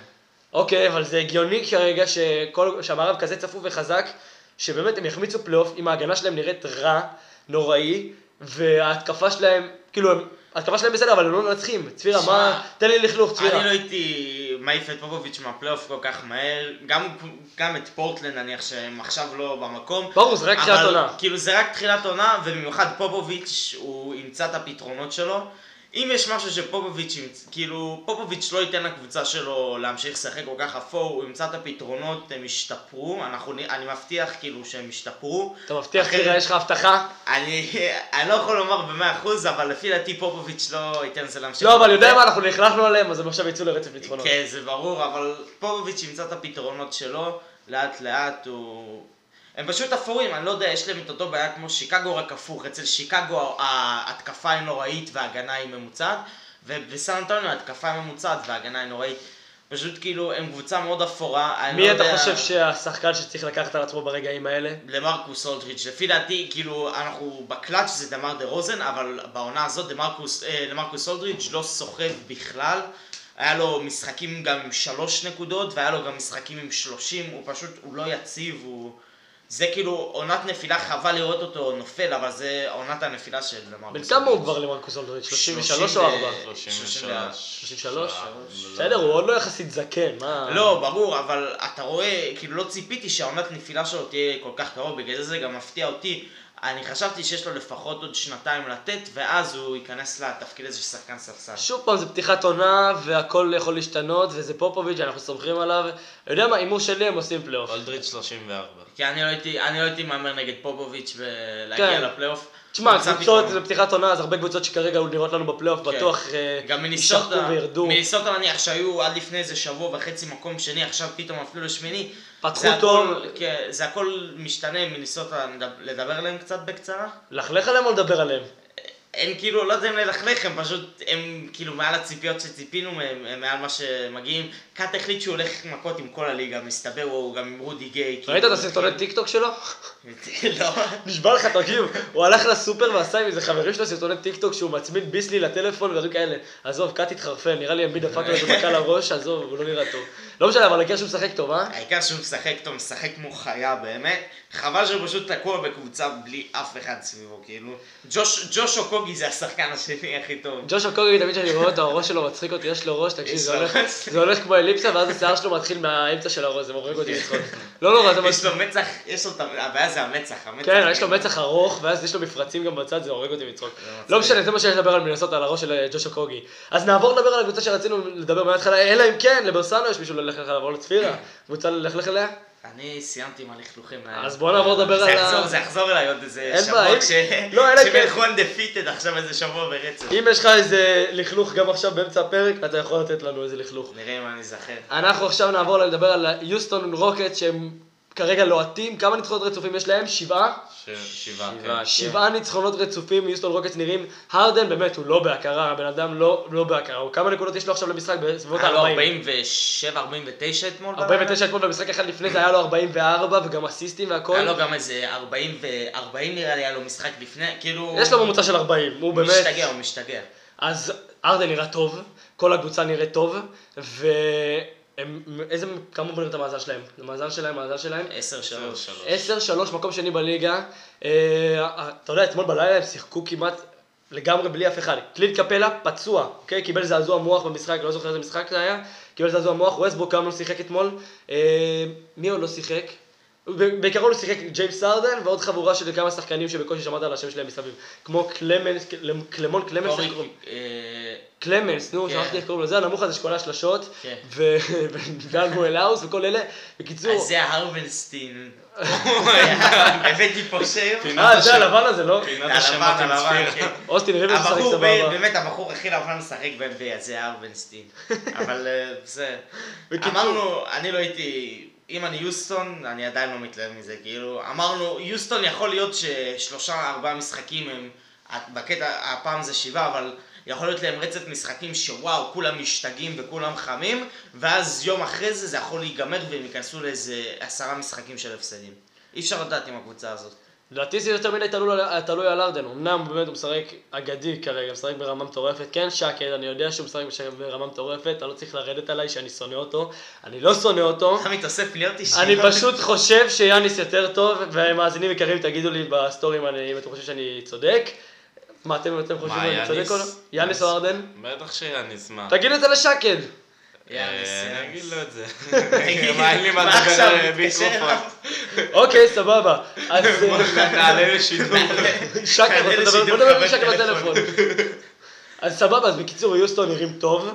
אוקיי, אבל זה הגיוני כרגע שכל, שהמערב כזה צפוף וחזק, שבאמת הם יחמיצו פלייאוף, אם ההגנה שלהם נראית רע, נוראי, וההתקפה שלהם, כאילו, ההתקפה שלהם בסדר, אבל הם לא מנצחים. צפירה, שמע, מה... תן לי לכלוך, צפירה. אני לא הייתי את פופוביץ' מהפלייאוף כל כך מהר, גם, גם את פורטלנד נניח שהם עכשיו לא במקום. ברור, זה רק תחילת עונה. כאילו זה רק תחילת עונה, ובמיוחד פופוביץ' הוא ימצא את הפתרונות שלו. אם יש משהו שפופוביץ', כאילו, פופוביץ' לא ייתן לקבוצה שלו להמשיך לשחק כל כך אפור, הוא ימצא את הפתרונות, הם ישתפרו, אנחנו, אני מבטיח כאילו שהם ישתפרו. אתה מבטיח, צפירה, יש לך הבטחה? אני, *laughs* אני לא יכול לומר במאה אחוז, אבל לפי דעתי פופוביץ' לא ייתן לזה להמשיך. לא, אבל יודע מה, אנחנו נכלכנו עליהם, אז הם עכשיו יצאו לרצף ניצחונות. כן, זה ברור, אבל פופוביץ' ימצא את הפתרונות שלו, לאט לאט הוא... הם פשוט אפורים, אני לא יודע, יש להם את אותו בעיה כמו שיקגו רק הפוך, אצל שיקגו ההתקפה היא נוראית וההגנה היא ממוצעת, ובסן אנטוניו ההתקפה היא ממוצעת וההגנה היא נוראית. פשוט כאילו, הם קבוצה מאוד אפורה, אני מי לא אתה יודע... חושב שהשחקן שצריך לקחת על עצמו ברגעים האלה? למרקוס אולדריץ', לפי דעתי, כאילו, אנחנו בקלאץ' זה דמר דה רוזן, אבל בעונה הזאת דמרקוס, אה, למרקוס אולדריץ' לא סוחב בכלל. היה לו משחקים גם עם שלוש נקודות, והיה לו גם משחקים עם שלושים, הוא פשוט, הוא לא יציב, הוא... זה כאילו עונת נפילה, חבל לראות אותו נופל, אבל זה עונת הנפילה של למרקוס בן כמה הוא כבר לה-מרקוס אולדריץ'? 33 או 4? 33. 33? לא. בסדר, הוא עוד לא יחסית זקן, מה... לא, ברור, אבל אתה רואה, כאילו לא ציפיתי שהעונת נפילה שלו תהיה כל כך קרוב, בגלל זה זה גם מפתיע אותי. אני חשבתי שיש לו לפחות עוד שנתיים לתת, ואז הוא ייכנס לתפקיד הזה של שחקן ספסל. שוב פעם, זה פתיחת עונה, והכל יכול להשתנות, וזה פופוביץ', אנחנו סומכים עליו. אני יודע מה, הימור שלי הם עושים פלייאוף. אולדריץ' 34. כי אני לא הייתי, אני לא הייתי מהמר נגד פופוביץ' ולהגיע כן. לפלייאוף. תשמע, קבוצות. זה פתיחת עונה, אז הרבה קבוצות שכרגע נראות לנו בפלייאוף, כן. בטוח אה, גם יישחקו וירדו. מיניסוטה נניח שהיו עד לפני איזה שבוע וחצי מקום שני, עכשיו פתאום אפילו לשמיני. פתחו זה הכל- טוב. כן, זה הכל משתנה, נדב- לדבר עליהם קצת בקצרה? לכלך עליהם או לדבר עליהם? הם כאילו, לא יודע אם ללכלך, הם פשוט, הם כאילו מעל הציפיות שציפינו מהם, הם מעל מה שמגיעים. קאט החליט שהוא הולך מכות עם כל הליגה, מסתבר, הוא גם עם רודי גיי. ראית כאילו, את הסרטוני טיק טוק שלו? *laughs* לא. נשבע לך, תקשיב, הוא הלך לסופר ועשה עם איזה חברים שלו סרטוני טיק טוק שהוא מצמיד ביסלי לטלפון ודברים כאלה. עזוב, קאט התחרפן, נראה לי אמביד דפק לו איזה מכה לראש, עזוב, הוא לא נראה טוב. לא משנה, אבל העיקר שהוא משחק טוב, אה? העיקר שהוא משחק טוב, משחק כמו חיה באמת. חבל שהוא פשוט תקוע בקבוצה בלי אף אחד סביבו, כאילו. ג'וש, ג'וש אוקוגי זה השחקן השני הכי טוב. ג'וש אוקוגי, תמיד כשאני רואה אותו, הראש שלו מצחיק אותי, יש לו ראש, תקשיב. זה הולך כמו אליפסה, ואז השיער שלו מתחיל מהאמצע של הראש, זה מורג אותי לצחוק. לא נורא, *laughs* זה יש מצחיק. לו מצח, יש לו את. הבעיה זה המצח, המצח. כן, יש לו מצח ארוך, ואז יש לו מפרצים גם בצד, זה הורג אותי מצחוק. מצחיק. לא משנה, זה מה שיש לדבר על מנסות, על הראש של אה, ג'ושו קוגי. אז נעבור לדבר על הקבוצה שרצינו לדבר מההתחלה, אלא אם כן, לברסנו יש מישהו ללכת עליו, או לצפירה. קבוצה ללכלך אליה? אני סיימתי עם הלכלוכים. אז בוא נעבור לדבר על ה... זה יחזור אליי עוד איזה שבוע, כש... לא, אלא כן- ילכו undefeated עכשיו איזה שבוע ברצף. אם יש לך איזה לכלוך גם עכשיו באמצע הפרק, אתה יכול לתת לנו איזה לכלוך. נראה אם אני אזכר. אנחנו עכשיו נעבור לדבר על יוסטון רוקט שהם כרגע לוהטים, כמה ניצחונות רצופים יש להם? שבעה? שבעה. כן. שבעה ניצחונות רצופים, יוסטון רוקטס נראים, הרדן באמת הוא לא בהכרה, הבן אדם לא, לא בהכרה, הוא כמה נקודות יש לו עכשיו למשחק בסביבות היה לו ה-40. 47, 49 אתמול. 49 אתמול במשחק אחד לפני זה היה לו 44 וגם אסיסטים והכל. היה לו גם איזה 40 ו... 40 נראה לי היה לו משחק לפני, כאילו... יש לו ממוצע של 40, הוא באמת... משתגע, הוא משתגע. אז ארדן נראה טוב, כל הקבוצה נראית טוב, והם, איזה, כמה בונים את המאזן שלהם? המאזן שלהם, המאזן שלהם? 10-3. 10-3, מקום שני בליגה. אה, אתה יודע, אתמול בלילה הם שיחקו כמעט לגמרי בלי אף אחד. קליל קפלה פצוע, אוקיי? קיבל זעזוע מוח במשחק, לא זוכר איזה משחק זה היה. קיבל זעזוע מוח, ווסטבורג גם לא שיחק אתמול. אה, מי עוד לא שיחק? בעיקרון הוא שיחק ג'יימס ארדן ועוד חבורה של כמה שחקנים שבקושי שמעת על השם שלהם מסביב. כמו קלמנס, קלמון קלמנס? אה, קלמנס, נו, כן. שכחתי איך קוראים לו, זה הנמוך הזה שכל השלשות, כן. ו- ודן מואלאוס וכל אלה. בקיצור, אז זה ההרבנסטין. *laughs* הבאתי פה שם. פינת אה, זה. הלבן הזה, לא? פינת השמות עם הלבן, צפיר. כן. אוסטין ריברס משחק סבבה. באמת הבחור הכי לבן משחק ב-NBA, זה ארבנסטין. אבל אה, זה... אמרנו, אני לא הייתי... אם אני יוסטון, אני עדיין לא מתלהב מזה, כאילו, אמרנו, יוסטון יכול להיות ששלושה ארבעה משחקים הם, בקטע, הפעם זה שבעה, אבל יכול להיות להם רצף משחקים שוואו, כולם משתגעים וכולם חמים, ואז יום אחרי זה זה יכול להיגמר והם ייכנסו לאיזה עשרה משחקים של הפסדים. אי אפשר לדעת עם הקבוצה הזאת. לדעתי זה יותר מדי תלוי, על- ארדן, אמנם באמת הוא משחק אגדי כרגע, משחק ברמה מטורפת, כן שקד, אני יודע שהוא משחק ברמה מטורפת, אתה לא צריך לרדת עליי שאני שונא אותו, אני לא שונא אותו, אתה מתאסף להיות אישי. אני פשוט חושב שיאניס יותר טוב, ומאזינים יקרים תגידו לי בסטורים אני- אם אתם חושבים שאני צודק, מה אתם חושבים מה, אני צודק? או לא? יאניס או ארדן? בטח שיאניס, מה? תגיד את זה לשקד. אה, אני. אגיד לו את זה. *laughs* מה, אין *laughs* לי מה מה לדבר מיקרופון. אוקיי, סבבה. אז *laughs* אה, נעלה לשידור. לשידור, בוא נדבר עם קבל שקד טלפון. בטלפון. אז סבבה, אז בקיצור, יוסטון נראים טוב,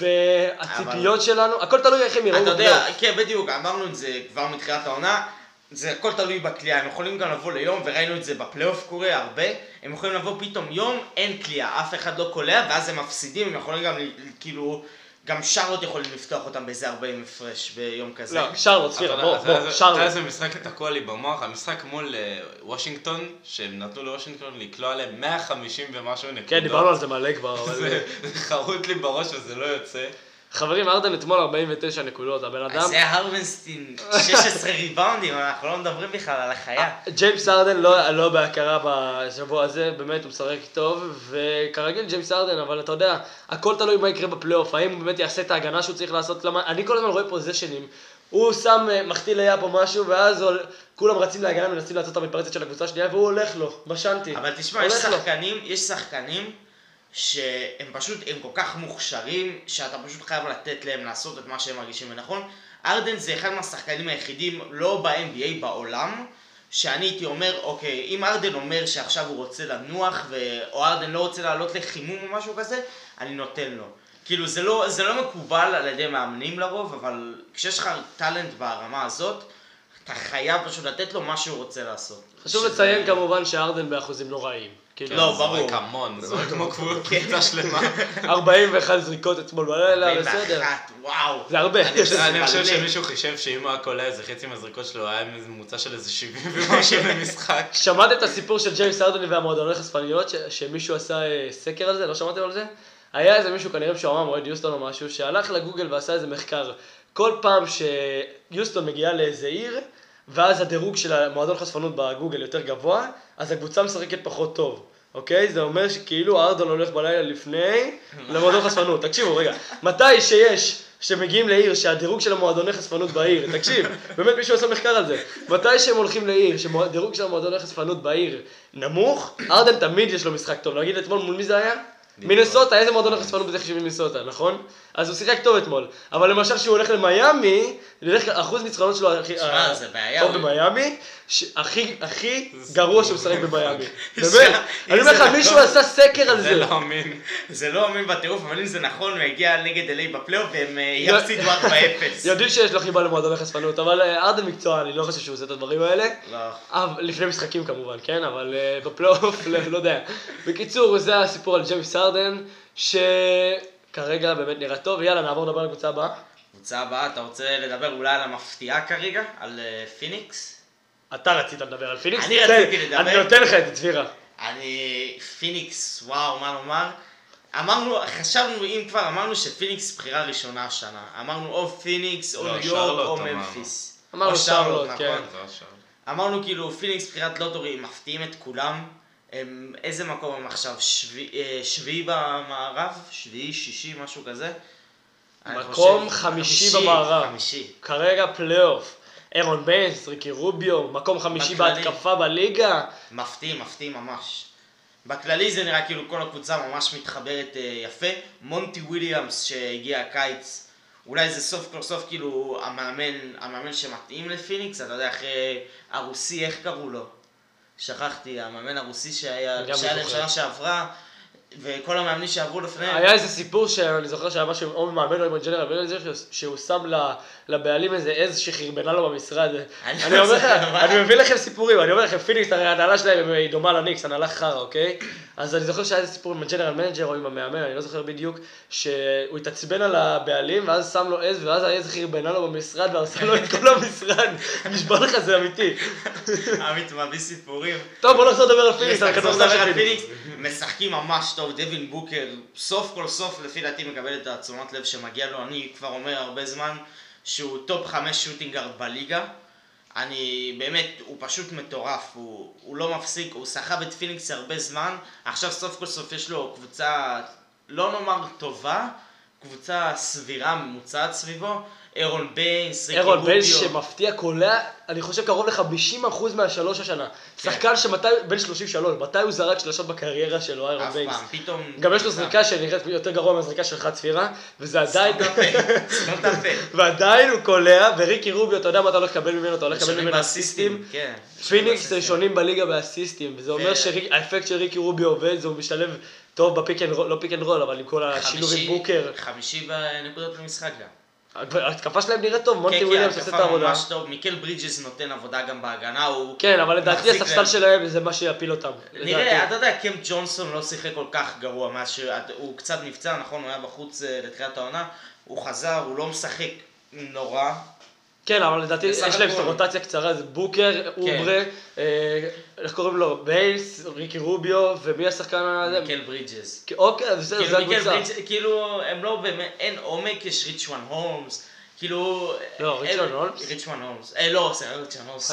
והציפיות שלנו, הכל תלוי איך הם יראו אתה יודע. כן, בדיוק, אמרנו את זה כבר מתחילת העונה, זה הכל תלוי בכלייה, הם יכולים גם לבוא ליום, וראינו את זה בפלייאוף קורה הרבה, הם יכולים לבוא פתאום יום, אין כלייה, אף אחד לא קולע, ואז הם מפסידים, הם יכולים גם, ל- כאילו, גם שרלוט יכולים לפתוח אותם באיזה 40 הפרש ביום כזה. לא, שרלוט, אתה יודע- בוא, אתה בוא, אתה יודע שרלוט. איזה משחק תקוע לי במוח? המשחק מול אה, וושינגטון, שהם נתנו לוושינגטון לקלוע עליהם 150 ומשהו נקודות. כן, דיברנו על זה מלא כבר, אבל... *laughs* זה חרוט לי בראש וזה לא יוצא. חברים, ארדן אתמול 49 נקודות, הבן אדם... אז זה הרבנסטין, 16 ריבאונדים, אנחנו לא מדברים בכלל על החיה. ג'יימס ארדן לא, לא בהכרה בשבוע הזה, באמת הוא משחק טוב, וכרגיל ג'יימס ארדן, אבל אתה יודע, הכל תלוי מה יקרה בפלייאוף, האם הוא באמת יעשה את ההגנה שהוא צריך לעשות, למה, אני כל הזמן רואה פוזיישנים, הוא שם, אה, מחטיא ליאפ או משהו, ואז הוא- כולם רצים להגנה, מנסים לעשות את המתפרצת של הקבוצה השנייה, והוא הולך לו, בשנתי. אבל תשמע, יש. שחקנים, יש שחקנים שהם פשוט, הם כל כך מוכשרים, שאתה פשוט חייב לתת להם לעשות את מה שהם מרגישים לנכון. ארדן זה אחד מהשחקנים היחידים, לא ב-NBA, בעולם, שאני הייתי אומר, אוקיי, אם ארדן אומר שעכשיו הוא רוצה לנוח, ו... או ארדן לא רוצה לעלות לחימום או משהו כזה, אני נותן לו. כאילו, זה לא, זה לא מקובל על ידי מאמנים לרוב, אבל כשיש לך טאלנט ברמה הזאת, אתה חייב פשוט לתת לו מה שהוא רוצה לעשות. חשוב שזה- לציין כמובן שארדן באחוזים לא רעים. כאילו, לא, זורק ברור. המון, זורק כמו קבוצה שלמה. *laughs* 41 זריקות אתמול בלילה, 41, בסדר. וואו. זה הרבה. אני חושב-. *laughs* שמישהו חישב שאם הוא היה קולע איזה חצי מהזריקות שלו, היה ממוצע של איזה 70 ומשהו *laughs* במשחק. שמעתם את הסיפור של ג'יימס ארדן והמועדוני חשפניות, שמישהו עשה אה, סקר על זה? לא שמעתם על זה? היה איזה מישהו כנראה משועמם, אוהד יוסטון או משהו, שהלך לגוגל ועשה איזה מחקר. כל פעם שיוסטון מגיעה לאיזה עיר, ואז הדירוג של המועדון חשפנות בגוגל יותר גבוה, אז הקבוצה משחקת פחות טוב. אוקיי? זה אומר שכאילו ארדון הולך בלילה לפני למועדון חשפנות. תקשיבו רגע, מתי שיש, שמגיעים לעיר שהדירוג של המועדוני חשפנות בעיר, תקשיב, באמת מישהו עשה מחקר על זה, מתי שהם הולכים לעיר שהדירוג של המועדוני חשפנות בעיר נמוך, ארדן תמיד יש לו משחק טוב. נגיד אתמול מול מי זה היה? מינסוטה, איזה מועדון חשפנות בדרך כלל מינסוטה, נכון? אז הוא שיחק טוב אתמול. אבל למשל כשהוא הולך למיאמי, בדרך כלל אחוז ניצחונות שלו הכי... שמע, ה- זה בעיה, טוב במיאמי, הכי הכי גרוע. שהוא משחק במיאמי. *laughs* באמת, אני אומר זה לך, מישהו עשה סקר על זה זה. לא אמין. זה לא אמין בטירוף, אבל אם זה נכון, הוא יגיע נגד אליי בפלייאוף והם אה, לא- יפסידו 4-0. *laughs* יודעים שיש לו חיבה למועדוני חשפנות, אבל אה, ארדן מקצוען, אני לא חושב שהוא עושה את הדברים האלה. לא. אבל- לפני משחקים כמובן, כן? אבל אה, בפלייאוף, לא לא יודע. בקיצור, זה הסיפור על ג'יימס ארדן, שכרגע באמת נראה טוב. יאללה, נעבור לדבר על הקבוצה הבאה. קבוצה הבאה, אתה רוצה לדבר אולי על המפתיעה כרגע? על אה, פיניקס? אתה רצית לדבר על פיניקס? אני תן, רציתי לדבר. אני נותן לך את זה, צפירה. אני... פיניקס, וואו, מה לומר? אמרנו, חשבנו, אם כבר, אמרנו שפיניקס בחירה ראשונה השנה. אמרנו או פיניקס, או לא, ניו יורק, או אמרנו. ממפיס. אמרנו שרלוט, נכון. כן. השאר. אמרנו כאילו פיניקס בחירת lottery מפתיעים את כולם. הם, איזה מקום הם עכשיו? שבי, אה, שביעי במערב? שביעי, שישי, משהו כזה? מקום חושב- חמישי במערב. חמישי. כרגע פלייאוף. אירון ביינס, ריקי רוביו, מקום חמישי בכללי. בהתקפה בליגה. מפתיע, מפתיע ממש. בכללי זה נראה כאילו כל הקבוצה ממש מתחברת אה, יפה. מונטי וויליאמס שהגיע הקיץ, אולי זה סוף כל סוף כאילו המאמן, המאמן שמתאים לפיניקס, אתה יודע, אחרי הרוסי, איך קראו לו? שכחתי, המאמן הרוסי שהיה, שהיה לא להם זוכר. שנה שעברה, וכל המאמנים שעברו לפניהם. היה איזה סיפור שאני זוכר שהיה משהו או ממאמן או עם ה general manager שהוא שם לבעלים איזה עז שחרבנה לו במשרד. אני לא אומר מה? אני מביא לכם סיפורים, אני אומר לכם, פיניקס, ההנהלה שלהם היא דומה לניקס, הנהלה חרא, אוקיי? אז אני זוכר שהיה איזה סיפור עם ה general manager או עם המאמן, אני לא זוכר בדיוק, שהוא התעצבן על הבעלים ואז שם לו עז ואז העז חרבנה לו במשרד והרסה לו את כל המשרד. *laughs* נשבע לך, זה אמיתי. עמית מביא סיפורים. טוב, בוא נחזור לדבר על פיניקס, משחקים ממש טוב, דווין בוקר, סוף כל סוף לפי דעתי מקבל את התשומת לב שמגיע לו, אני כבר אומר הרבה זמן שהוא top חמש shooting guard בליגה, אני באמת, הוא פשוט מטורף, הוא, הוא לא מפסיק, הוא סחב את פיניקס הרבה זמן, עכשיו סוף כל סוף יש לו קבוצה, לא נאמר טובה, קבוצה סבירה, ממוצעת סביבו, אירון ביינס, ריקי אירון ביינס. שמפתיע, קולע, אני חושב קרוב ל-50% מהשלוש השנה. כן. שחקן שמתי, בן 33, מתי הוא זרק שלושות בקריירה שלו, אירון אף ביינס? פעם, פתאום... גם יש לו זריקה שנראית יותר גרוע מהזריקה שלך צפירה, וזה עדיין. *laughs* ועדיין הוא קולע, וריקי רוביו, אתה יודע מה אתה הולך לקבל ממנו, אתה הולך לקבל ממנו אסיסטים. כן. פיניקס. ראשונים בליגה באסיסטים, וזה אומר שהאפקט של ריקי רוביו עובד, זה הוא משתלב טוב ב pick and roll, לא pick and roll, אבל עם כל השילוב עם בוקר. חמישי בנקודות למשחק גם. ההתקפה שלהם נראית טוב, מונטי כן, וויליאמס כן, עושה את התקפה העבודה. ממש טוב, מיקל ברידג'ס נותן עבודה גם בהגנה, הוא... כן, אבל לדעתי הספסל להם. שלהם זה מה שיפיל אותם. נראה. אתה יודע, קאם ג'ונסון לא שיחק כל כך גרוע מאז שהוא קצת נפצע, נכון, הוא היה בחוץ אה, לתחילת העונה, הוא חזר, הוא לא משחק נורא. כן, אבל לדעתי יש להם. רוטציה קצרה, זה בוקר, אוברה, אה, איך קוראים לו? ביינס, ריקי רוביו, ומי השחקן הזה? מיקל ברידג'ס. אוקיי, בסדר, כאילו זה מיקל הקבוצה. ברידג'ס, כאילו, הם לא באמת, אין עומק, יש ריצ'ואן הולמס. כאילו... לא, אין- ריצ'ואן הולמס? ריצ'ואן הולמס. אה, לא, סליחה, ריצ'ואן הולמס.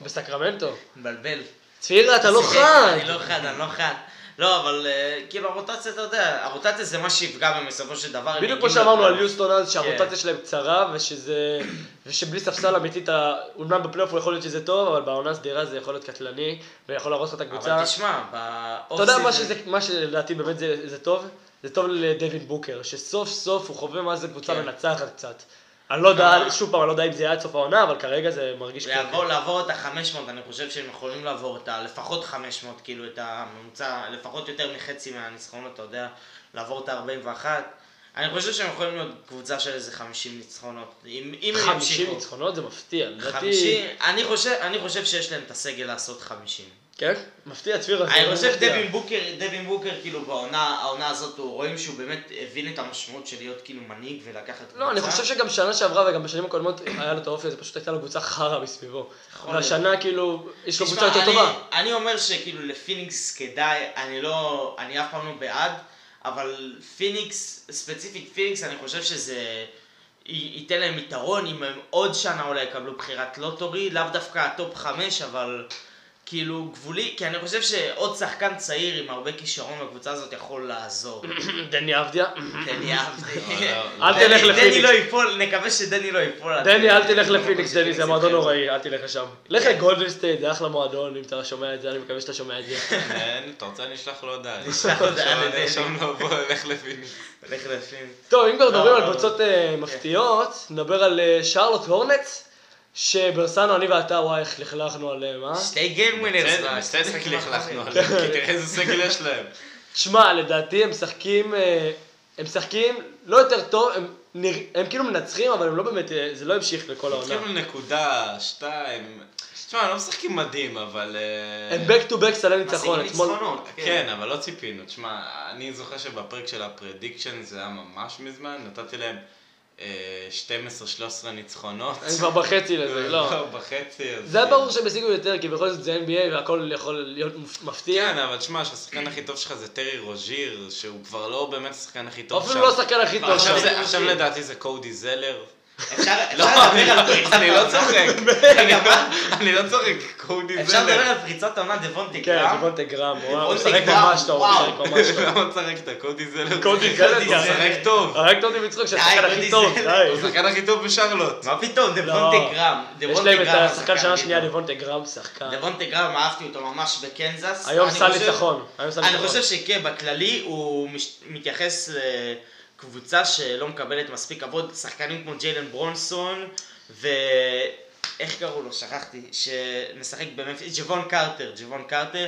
בסקרמנטו. מבלבל. צפירה, אתה לא חד. אני לא חד, אני לא חד. לא, אבל אה, כאילו הרוטציה, אתה יודע, הרוטציה זה מה שיפגע בהם בסופו של דבר. בדיוק כמו שאמרנו על. יוסטון אז, שהרוטציה כן. שלהם קצרה, ושזה... ושבלי ספסל אמיתית, אומנם בפלייאוף הוא יכול להיות שזה טוב, אבל בעונה סדירה זה יכול להיות קטלני, ויכול להרוס לך את הקבוצה. אבל תשמע, באוף אתה יודע מה, שזה, מה שלדעתי באמת זה, זה טוב? זה טוב לדווין בוקר, שסוף סוף הוא חווה מה זה קבוצה כן. מנצחת קצת. אני לא יודע, שוב פעם, אני לא יודע אם זה יהיה עד סוף העונה, אבל כרגע זה מרגיש לעבור, לעבור את ה-500, אני חושב שהם יכולים לעבור את ה... לפחות 500, כאילו את הממוצע, לפחות יותר מחצי מהניצחונות, אתה יודע, לעבור את ה-41. אני חושב שהם יכולים להיות קבוצה של איזה 50 ניצחונות. אם, אם הם 50 ימשיכו. ניצחונות זה מפתיע, לדעתי... 50, אני חושב, אני חושב שיש להם את הסגל לעשות 50. כן? מפתיע צפירה. זה אני חושב. דווין בוקר, דווין בוקר כאילו בעונה העונה הזאת, הוא רואים שהוא באמת הבין את המשמעות של להיות כאילו מנהיג ולקחת קבוצה. לא, אני חושב שגם שנה שעברה וגם בשנים הקודמות היה לו את האופי הזה, פשוט הייתה לו קבוצה חרא מסביבו. יכול והשנה כאילו, יש לו קבוצה יותר טובה. אני אומר שכאילו לפיניקס כדאי, אני לא, אני אף פעם לא בעד, אבל פיניקס, ספציפית פיניקס, אני חושב שזה ייתן להם יתרון אם הם עוד שנה אולי יקבלו בחירת lottery, לאו דווקא ה top חמש, אבל כאילו גבולי, כי אני חושב שעוד שחקן צעיר עם הרבה כישרון בקבוצה הזאת יכול לעזור. *coughs* דני אבדיה. *coughs* דני אהבתי. לא, אל דני- תלך דני לפיניקס. לא ייפול, נקווה שדני לא ייפול. דני. אל תלך לפיניקס, דני, זה מועדון יתחילו. נוראי, אל תלך לשם. לך לגולדן סטייט, זה אחלה מועדון, אם אתה שומע את זה, אני מקווה שאתה שומע את זה. *laughs* אתה רוצה אני אשלח לו הודעה. נשלח הודעה לדני. נרשום לו בוא, לך לפיניקס. לך לפיניקס. טוב, אם כבר מדברים לא, על לא, קבוצות אה, מפתיעות, נדבר על אה, שרלוט הורנץ, שברסנו, אני ואתה, וואי, איך לכלכנו עליהם, אה? שתי גיים ווינרס. בסדר, בסדר כי לכלכנו *laughs* עליהם, כי תראה איזה סגל יש להם. תשמע, לדעתי הם משחקים, אה, הם משחקים לא יותר טוב, הם, נרא... הם כאילו מנצחים, אבל הם לא באמת, אה, זה לא המשיך לכל העונה. התחילו נקודה, שתיים. תשמע, הם לא משחקים מדהים, אבל... אה, הם back to back של ניצחון, אתמול... ניצחונות. כן, אבל לא ציפינו. תשמע, אני זוכר שבפרק של ה prediction זה היה ממש מזמן, נתתי להם 12-13 ניצחונות. הם כבר בחצי לזה, לא. בחצי. אז זה היה. ברור שהם השיגו יותר, כי בכל זאת זה NBA והכל יכול להיות מפתיע. כן, אבל תשמע, שהשחקן הכי טוב שלך זה טרי רוז'יר, שהוא כבר לא באמת השחקן הכי טוב אפילו לא השחקן הכי טוב שם. עכשיו לדעתי זה קודי זלר. אפשר לא, לדבר על לא- פריצת אני לא. צוחק. אני לא צוחק, קודי אפשר לדבר זלר. על פריצת העונה דבונטי כן, גרם. דיוונטה גרם, הוא משחק גרם, ממש טוב, הוא וואו. משחק ממש *laughs* טוב. למה משחק את הקודי זלר? קודי זלר, הוא זלר. משחק טוב. הרגת אותי מצחוק שהשחקן הכי טוב, זלר. הוא. השחקן הכי טוב בשרלוט. מה פתאום, לא. דבונטי גרם. יש להם את השחקן שנה שנייה, טוב. דיוונטה גרם, שחקן. דבונטי גרם, אהבתי אותו ממש בקנזס. היום סל ניצחון. אני. חושב שכן, בכללי הוא מתייחס לקבוצה שלא מקבלת מספיק כבוד, שחקנים כמו ג'יילן ברונסון, ו... איך קראו לו? שכחתי. שמשחק בממפיס, ג'וון קרטר, ג'וון קרטר.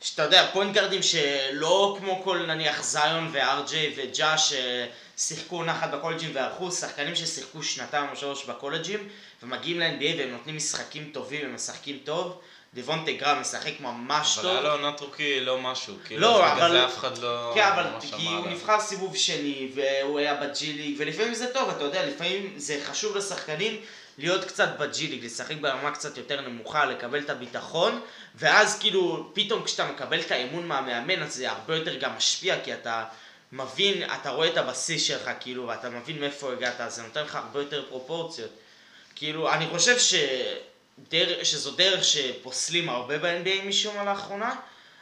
שאתה יודע, point גארדים שלא כמו כל נניח זיון וארג'יי וג'ה ששיחקו אחת בקולג'ים וערכו, שחקנים ששיחקו שנתיים או שלוש בקולג'ים ומגיעים ל-NBA והם נותנים משחקים טובים, הם משחקים טוב. דבונטה גרהאם משחק ממש אבל טוב. היה לו עונת רוקי לא משהו. כאילו, לא, אז בגלל אבל- זה אף אחד לא... כן, אבל ממש כי הוא. נבחר סיבוב שני, והוא היה בג'י ליג, ולפעמים זה טוב, אתה יודע, לפעמים זה חשוב לשחקנים להיות קצת בג'י ליג, לשחק ברמה קצת יותר נמוכה, לקבל את הביטחון, ואז כאילו, פתאום כשאתה מקבל את האמון מהמאמן, אז זה הרבה יותר גם משפיע, כי אתה מבין, אתה רואה את הבסיס שלך, כאילו, ואתה מבין מאיפה הגעת, אז זה נותן לך הרבה יותר פרופורציות. כאילו, אני חושב ש... דרך, שזו דרך שפוסלים הרבה ב-NBA משום מה לאחרונה,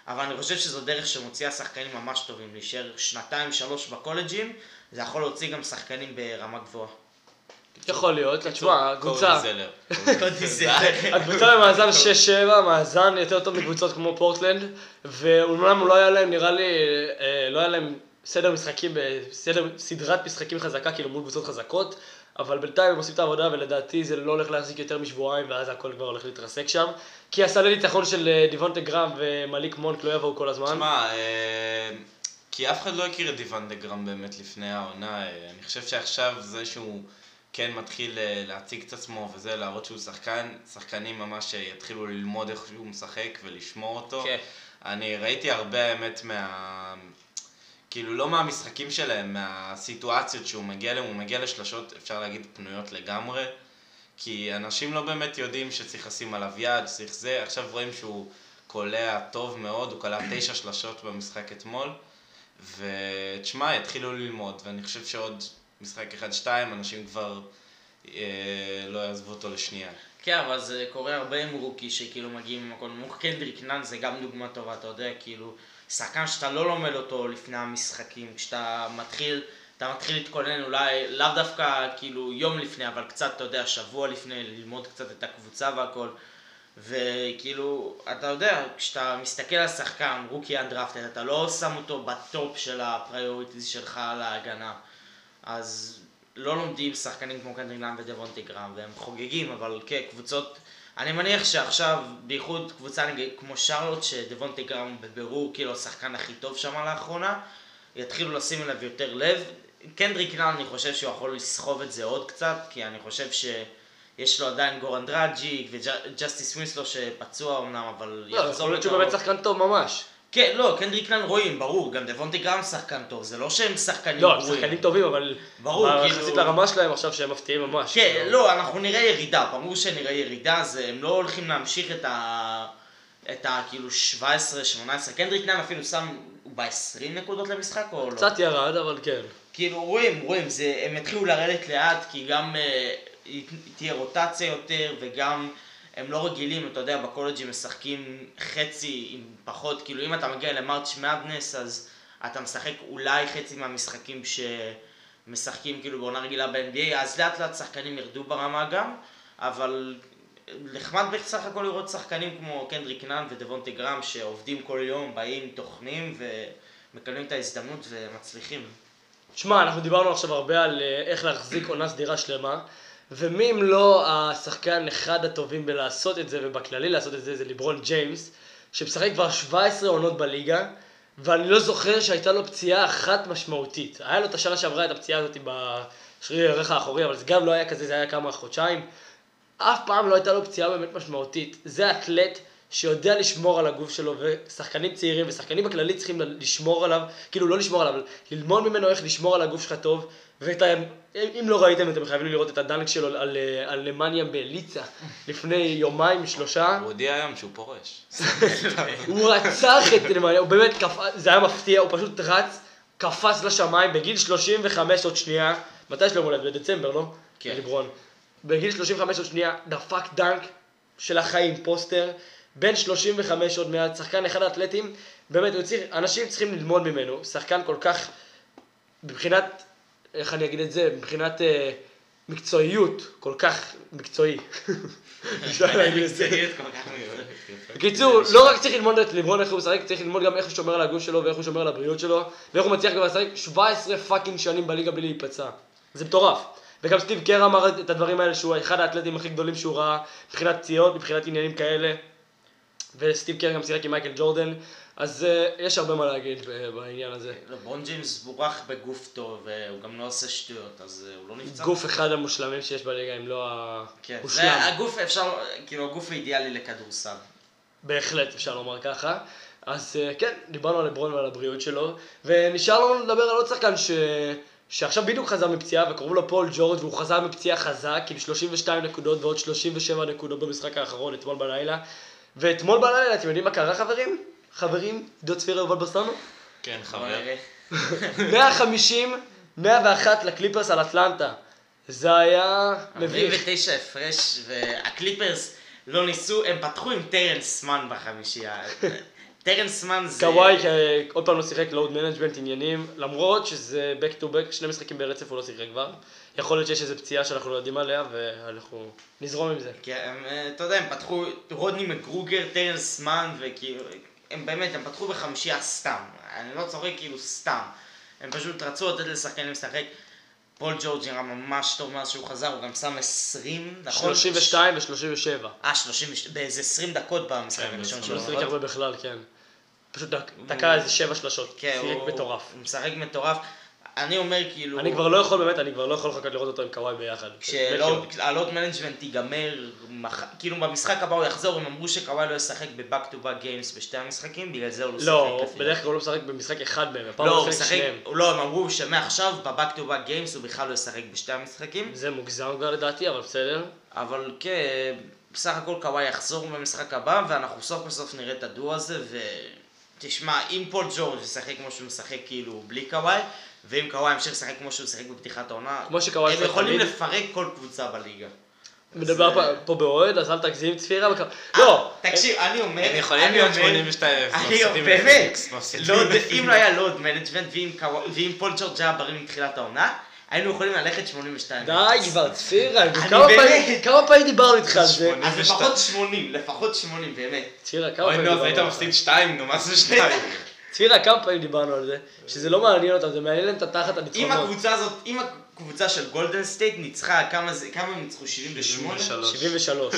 אבל אני חושב שזו דרך שמוציאה שחקנים ממש טובים, להישאר שנתיים שלוש בקולג'ים, זה יכול להוציא גם שחקנים ברמה גבוהה. יכול להיות, תשמע, הקבוצה. *laughs* הקבוצה במאזן 6-7, מאזן יותר טוב מקבוצות כמו פורטלנד, ואומנם לא היה להם, נראה לי, אה, לא היה להם סדר משחקים, סדר, סדרת משחקים חזקה, כאילו מול קבוצות חזקות, אבל בינתיים הם עושים את העבודה, ולדעתי זה לא הולך להחזיק יותר משבועיים, ואז הכל כבר הולך להתרסק שם. כי הסלי ניצחון של אה, דיוונטה גרם ומליק מונק לא יבואו כל הזמן. תשמע, אה, כי אף אחד לא הכיר את דיוון דה גרם באמת לפני העונה. אה, אני חושב שעכשיו זה שהוא כן מתחיל להציג את עצמו וזה, להראות שהוא שחקן, שחקנים ממש יתחילו ללמוד איך שהוא משחק ולשמור אותו. כן. אני ראיתי הרבה האמת מה... כאילו לא מהמשחקים שלהם, מהסיטואציות שהוא מגיע אליהם, הוא מגיע לשלשות, אפשר להגיד, פנויות לגמרי. כי אנשים לא באמת יודעים שצריך לשים עליו יד, שצריך זה, עכשיו רואים שהוא קולע טוב מאוד, הוא קלע תשע שלשות במשחק אתמול, ותשמע, יתחילו ללמוד, ואני חושב שעוד משחק אחד-שתיים, אנשים כבר אה, לא יעזבו אותו לשנייה. כן, אבל זה קורה הרבה עם רוקי שכאילו מגיעים ממקום נמוך. קנדריק נאן זה גם דוגמה טובה, אתה יודע, כאילו, שחקן שאתה לא לומד אותו לפני המשחקים, כשאתה מתחיל, אתה מתחיל להתכונן אולי, לאו דווקא כאילו יום לפני, אבל קצת, אתה יודע, שבוע לפני, ללמוד קצת את הקבוצה והכל. וכאילו, אתה יודע, כשאתה מסתכל על שחקן, rookie undrafted, אתה לא שם אותו ב top של ה priorities שלך להגנה. אז לא לומדים שחקנים כמו קנדריק נאן ודבונטה גרהאם, והם חוגגים, אבל כן, קבוצות... אני מניח שעכשיו, בייחוד קבוצה נגיד כמו שרלוט, שדבונטה גרהאם בבירור כאילו השחקן הכי טוב שם לאחרונה, יתחילו לשים אליו יותר לב. קנדריק נאן, אני חושב שהוא יכול לסחוב את זה עוד קצת, כי אני חושב שיש לו עדיין גוראן דראג'יק וג'סטיס ווינסלו שפצוע אמנם, אבל לא, יכול להיות שהוא. באמת שחקן טוב ממש. כן, לא, קנדריק נאן רואים, ברור, גם דבונטה גרהאם שחקן טוב, זה לא שהם שחקנים לא, הם גרועים. שחקנים טובים, אבל... ברור, כאילו- יחסית לרמה שלהם עכשיו שהם מפתיעים ממש. כן, כאילו. לא, אנחנו נראה ירידה, ברור שנראה ירידה, זה, הם לא הולכים להמשיך את ה... את ה... כאילו 17, 18, קנדריק נאן אפילו שם, הוא ב-20 נקודות למשחק או לא? קצת ירד, אבל כן. כאילו רואים, רואים, זה, הם יתחילו לרדת לאט, כי גם אה, תהיה רוטציה יותר, וגם הם לא רגילים, אתה יודע, בקולג'ים משחקים חצי עם פחות, כאילו אם אתה מגיע למרץ' מדנס, אז אתה משחק אולי חצי מהמשחקים שמשחקים כאילו בעונה רגילה ב-NBA, אז לאט לאט שחקנים ירדו ברמה גם, אבל נחמד בסך הכל לראות שחקנים כמו קנדריק נאן ודבונטי גרם, שעובדים כל יום, באים, טוחנים, ומקבלים את ההזדמנות ומצליחים. שמע, אנחנו דיברנו עכשיו הרבה על אה, איך להחזיק עונה סדירה שלמה, ומי אם לא השחקן אחד הטובים בלעשות את זה, ובכללי לעשות את זה, זה ליברון ג'יימס, שמשחק כבר 17 עונות בליגה, ואני לא זוכר שהייתה לו פציעה אחת משמעותית. היה לו את השנה שעברה את הפציעה הזאת בשריר הערך האחורי, אבל זה גם לא היה כזה, זה היה כמה חודשיים. אף פעם לא הייתה לו פציעה באמת משמעותית. זה אתלט שיודע לשמור על הגוף שלו, ושחקנים צעירים ושחקנים בכללי צריכים לשמור עליו, כאילו לא לשמור עליו, ללמוד ממנו איך לשמור על הגוף שלך טוב, ואת ה... אם לא ראיתם, אתם חייבים לראות את הדנק שלו על, על למניה בליצה לפני יומיים, שלושה. הוא הודיע היום שהוא פורש. *laughs* הוא רצח את למניה, הוא באמת קפץ, זה היה מפתיע, הוא פשוט רץ, קפץ לשמיים בגיל 35 עוד שנייה, מתי יש לו מולד? בדצמבר, לא? כן. ליברון. בגיל 35 עוד שנייה, דפק דנק של החיים, פוסטר, בן 35 עוד מעט, שחקן אחד האתלטים, באמת, צריך, אנשים צריכים ללמוד ממנו, שחקן כל כך, מבחינת, איך אני אגיד את זה, מבחינת אה, מקצועיות, כל כך מקצועי. *laughs* אפשר להגיד את זה. בקיצור, לא רק צריך ללמוד את לברון איך הוא משחק, צריך ללמוד גם איך הוא שומר על הגוף שלו ואיך הוא שומר על הבריאות שלו ואיך הוא מצליח גם לשחק 17 fucking שנים בליגה בלי להיפצע. זה מטורף. וגם סטיב קר אמר את הדברים האלה שהוא אחד האתלטים הכי גדולים שהוא ראה מבחינת פציעות, מבחינת עניינים כאלה. וסטיב קר גם שיחק עם מייקל ג'ורדן, אז uh, יש הרבה מה להגיד ב- בעניין הזה. לברון ג'יימס בורח בגוף טוב, והוא גם לא עושה שטויות, אז אה, הוא לא נפצע. גוף אחד המושלמים שיש בליגה, אם לא כן, המושלם. זה הגוף אפשר, כאילו הגוף האידיאלי לכדורסל. בהחלט, אפשר לומר ככה. אז אה, כן, דיברנו על לברון ועל הבריאות שלו, ונשאר לנו לדבר על עוד שחקן ש... שעכשיו בדיוק חזר מפציעה, וקראו לו פול ג'ורג', והוא חזר מפציעה חזק, עם 32 נקודות ועוד 37 נקודות במשחק האחרון, אתמול בלילה. ואתמול בלילה, אתם יודעים מה קרה חברים? חברים, עידו צפירה יובל בסטנו? כן, חבר. נראה. 150, 101 לקליפרס על אטלנטה. זה היה מביך. 49 הפרש, והקליפרס לא ניסו, הם פתחו עם טרנס מן בחמישייה. טרנס מן זה... קוואי עוד פעם לא שיחק load management עניינים, למרות שזה back to back, שני משחקים ברצף הוא לא שיחק כבר. יכול להיות שיש איזו פציעה שאנחנו לא יודעים עליה ואנחנו נזרום עם זה. כן, אתה יודע, הם פתחו רודני מקגרודר, טרנס מן, וכאילו, הם באמת, הם פתחו בחמישייה סתם. אני לא צוחק כאילו סתם. הם פשוט רצו לתת לשחקנים לשחק. פול ג'ורג' נראה ממש טוב מאז שהוא חזר, הוא גם שם 20, נכון? 32 ו-37. אה, 30, באיזה 20 דקות במשחק כן, הראשון שלו. לא שיחק נכון? הרבה בכלל, כן. פשוט דק- תקע איזה שבע שלשות. כן, הוא- מטורף. הוא משחק מטורף. אני אומר כאילו... אני כבר לא יכול, באמת, אני כבר לא יכול לחכות לראות אותו עם קוואי ביחד. כשה load management ייגמר, מח- כאילו במשחק הבא הוא יחזור, הם אמרו שקוואי לא ישחק ב back to back games בשתי המשחקים, בגלל זה הוא לא שיחק. לא, בדרך כלל הוא לא משחק במשחק אחד מהם, הפעם לא, הוא משחק שניהם. לא, הם אמרו שמעכשיו ב back to back games הוא בכלל לא ישחק בשתי המשחקים, זה מוגזם כבר לדעתי, אבל בסדר. אבל כן, בסך הכל קוואי יחזור במשחק הבא, ואנחנו סוף בסוף נראה את הדו הזה, ותשמע, אם פול ג'ורג' ישחק כמו שהוא משחק כאילו בלי קוואי, ואם קוואי ימשיך לשחק כמו שהוא שיחק בפתיחת העונה, כמו שקוואי הם יכולים תמיד. לפרק כל קבוצה בליגה. מדבר אז, פה- פה באוהד, אז אל תגזים צפירה. וכ- אה, לא, תקשיב, אני אומר, הם יכולים אני להיות אומר- 82 אני מפסידים לפיניקס. אם לא היה load management ואם פול ג'ורג' היה בריא מתחילת העונה, היינו יכולים ללכת 82. די כבר, צפירה, כמה פעמים- דיברנו איתך על זה? 80. אז לפחות 80, לפחות 80, באמת. צפירה, כמה אוי פעמים נו, אז דיברנו היית? מפסיד 2, נו, מה זה 2? *laughs* צפירה, כמה פעמים דיברנו על זה, שזה לא מעניין אותם, זה מעניין להם את התחת אם הניצחונות. הקבוצה הזאת, אם הקבוצה של גולדן סטייט ניצחה, כמה זה- כמה הם ניצחו? 78? 73. 73.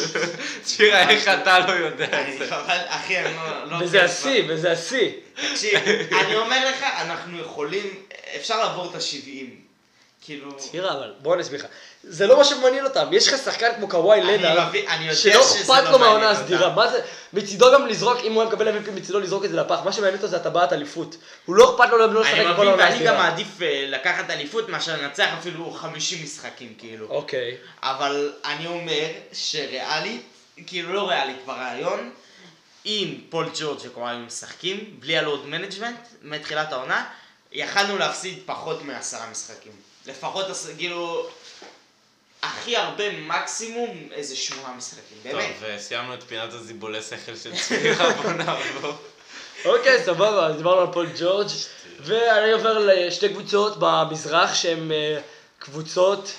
תראה איך אתה לא יודע את אני- זה. אבל אחי, אני לא... לא וזה השיא, וזה השיא. תקשיב, אני אומר לך, אנחנו יכולים, אפשר לעבור את ה-70. כאילו... צפירה, אבל בוא אני אסביר לך. זה לא מה שמעניין אותם, יש לך שחקן כמו קוואי אני אני יודע שלא אכפת לא לו מהעונה הסדירה. מה זה, מצידו גם לזרוק, אם הוא היה מקבל MVP מצידו לזרוק את זה לפח, מה שמעניין אותו זה הטבעת אליפות. הוא לא אכפת לו לא לשחק אני מבין, העונה ואני גם הסדירה. מעדיף אה, לקחת אליפות מאשר לנצח אפילו 50 משחקים, כאילו. אוקיי. אבל אני אומר שריאלית, כאילו לא ריאלית ברעיון, אם פול ג'ורג' וקוואי משחקים, בלי ה load management, מתחילת העונה, יכלנו להפסיד פחות מעשרה משחקים. לפחות, כאילו, הכי הרבה מקסימום איזה שמונה משחקים, טוב, באמת. וסיימנו את פינת הזיבולי שכל של צפירה, בוא *laughs* נעבור. אוקיי, סבבה, אז דיברנו על פול ג'ורג' ואני עובר לשתי קבוצות במזרח שהן אה, קבוצות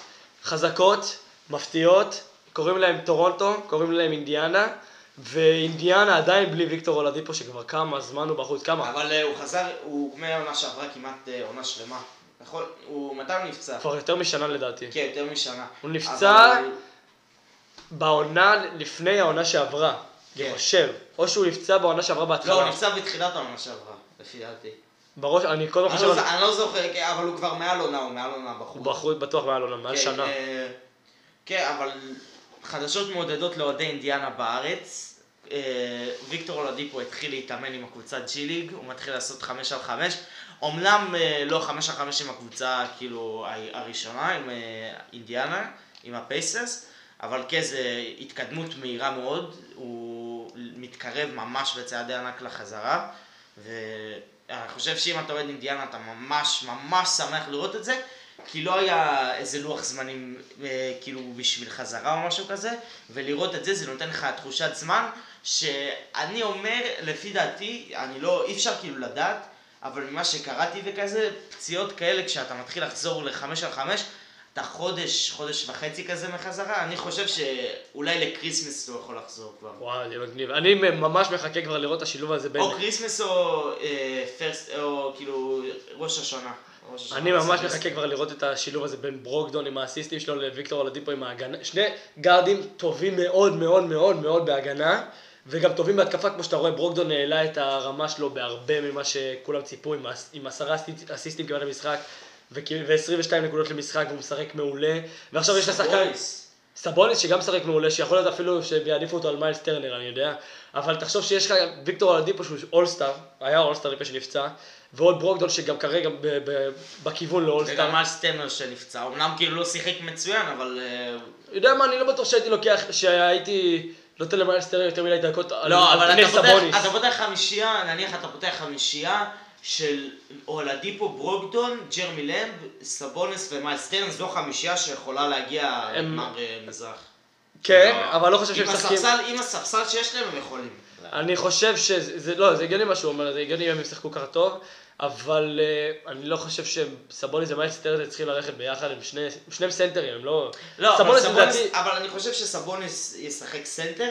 חזקות, מפתיעות, קוראים להם טורונטו, קוראים להם אינדיאנה, ואינדיאנה עדיין בלי ויקטור אולדיפו שכבר כמה זמן הוא בחוץ, כמה? אבל אה, הוא חזר, הוא מהעונה שעברה כמעט אה, עונה שלמה. נכון? הוא, מתי הוא נפצע? כבר יותר משנה לדעתי. כן, יותר משנה. הוא נפצע אבל- בעונה לפני העונה שעברה, כן. אני חושב, או שהוא נפצע בעונה שעברה לא, הוא בהתחלה. נפצע בתחילת העונה שעברה, לפי דעתי. בראש, אני קודם חושב, לא אני לא זוכר, כן, אבל הוא כבר מעל עונה, הוא מעל עונה בחור. הוא בחוץ בטוח מעל עונה, מעל כן, שנה. אה, כן, אבל חדשות מעודדות לאוהדי אינדיאנה בארץ. אה, ויקטור אולדיפו התחיל להתאמן עם הקבוצת ג'י ליג, הוא מתחיל לעשות חמש על חמש. אמנם אה, לא חמש על חמש עם הקבוצה כאילו הראשונה, עם אה, אינדיאנה, עם הפייסרס, אבל כן, זה התקדמות מהירה מאוד, הוא מתקרב ממש בצעדי ענק לחזרה, ואני חושב שאם אתה אוהד אינדיאנה אתה ממש ממש שמח לראות את זה, כי לא היה איזה לוח זמנים אה, כאילו בשביל חזרה או משהו כזה, ולראות את זה, זה נותן לך תחושת זמן, שאני אומר, לפי דעתי, אני לא, אי אפשר כאילו לדעת, אבל ממה שקראתי וכזה, פציעות כאלה כשאתה מתחיל לחזור לחמש על חמש, אתה חודש, חודש וחצי כזה מחזרה, אני חושב שאולי לקריסמס הוא יכול לחזור כבר. וואו, זה מגניב. אני ממש מחכה כבר לראות את השילוב הזה בין... או Christmas או אה, פרסט, או כאילו ראש השנה. ראש השנה. אני ממש מחכה כבר לראות את השילוב הזה בין ברוקדון עם האסיסטים שלו לוויקטור אולדיפו עם ההגנה. שני גארדים טובים מאוד מאוד מאוד מאוד בהגנה, וגם טובים בהתקפה, כמו שאתה רואה, ברוקדון העלה את הרמה שלו בהרבה ממה שכולם ציפו, עם, עשרה אסיסט- אסיסטים כמעט למשחק, ו-22 נקודות למשחק, והוא משחק מעולה. ועכשיו יש לשחקן... סבוניס. שגם משחק מעולה, שיכול להיות אפילו שיעדיפו אותו על מיילס טרנר, אני יודע. אבל תחשוב שיש לך ויקטור אולדיפו שהוא אולסטאר, היה אולסטאר לפני שנפצע, ועוד ברוקדון שגם כרגע בכיוון לאולסטאר. וגם על סטמר שנפצע, אמנם כאילו לא שיחק מצוין, אבל... אה, יודע מה, אני לא בטוח שהייתי לוקח, שהייתי נותן למיילס טרנר יותר מדי דקות על לא, אבל אתה פותח, סבוניס. אתה פותח חמישייה, נניח אתה פותח חמישייה של אולדיפו, ברוקדון, ג'רמי למב, סבוניס ומיילס טרנר, זו חמישייה שיכולה להגיע לגמר אה, מזרח. כן, לא. אבל לא חושב שהם משחקים. עם הספסל שיש להם הם יכולים. אני חושב שזה, זה- לא, זה הגיוני מה שהוא אומר, זה הגיוני אם הם ישחקו ככה טוב, אבל uh, אני לא חושב שסבוניס ומיילס טרנר צריכים ללכת ביחד, הם שני, שניהם סנטרים, הם לא... לא, אבל סבוניס לדעתי- אבל אני חושב שסבוניס ישחק סנטר,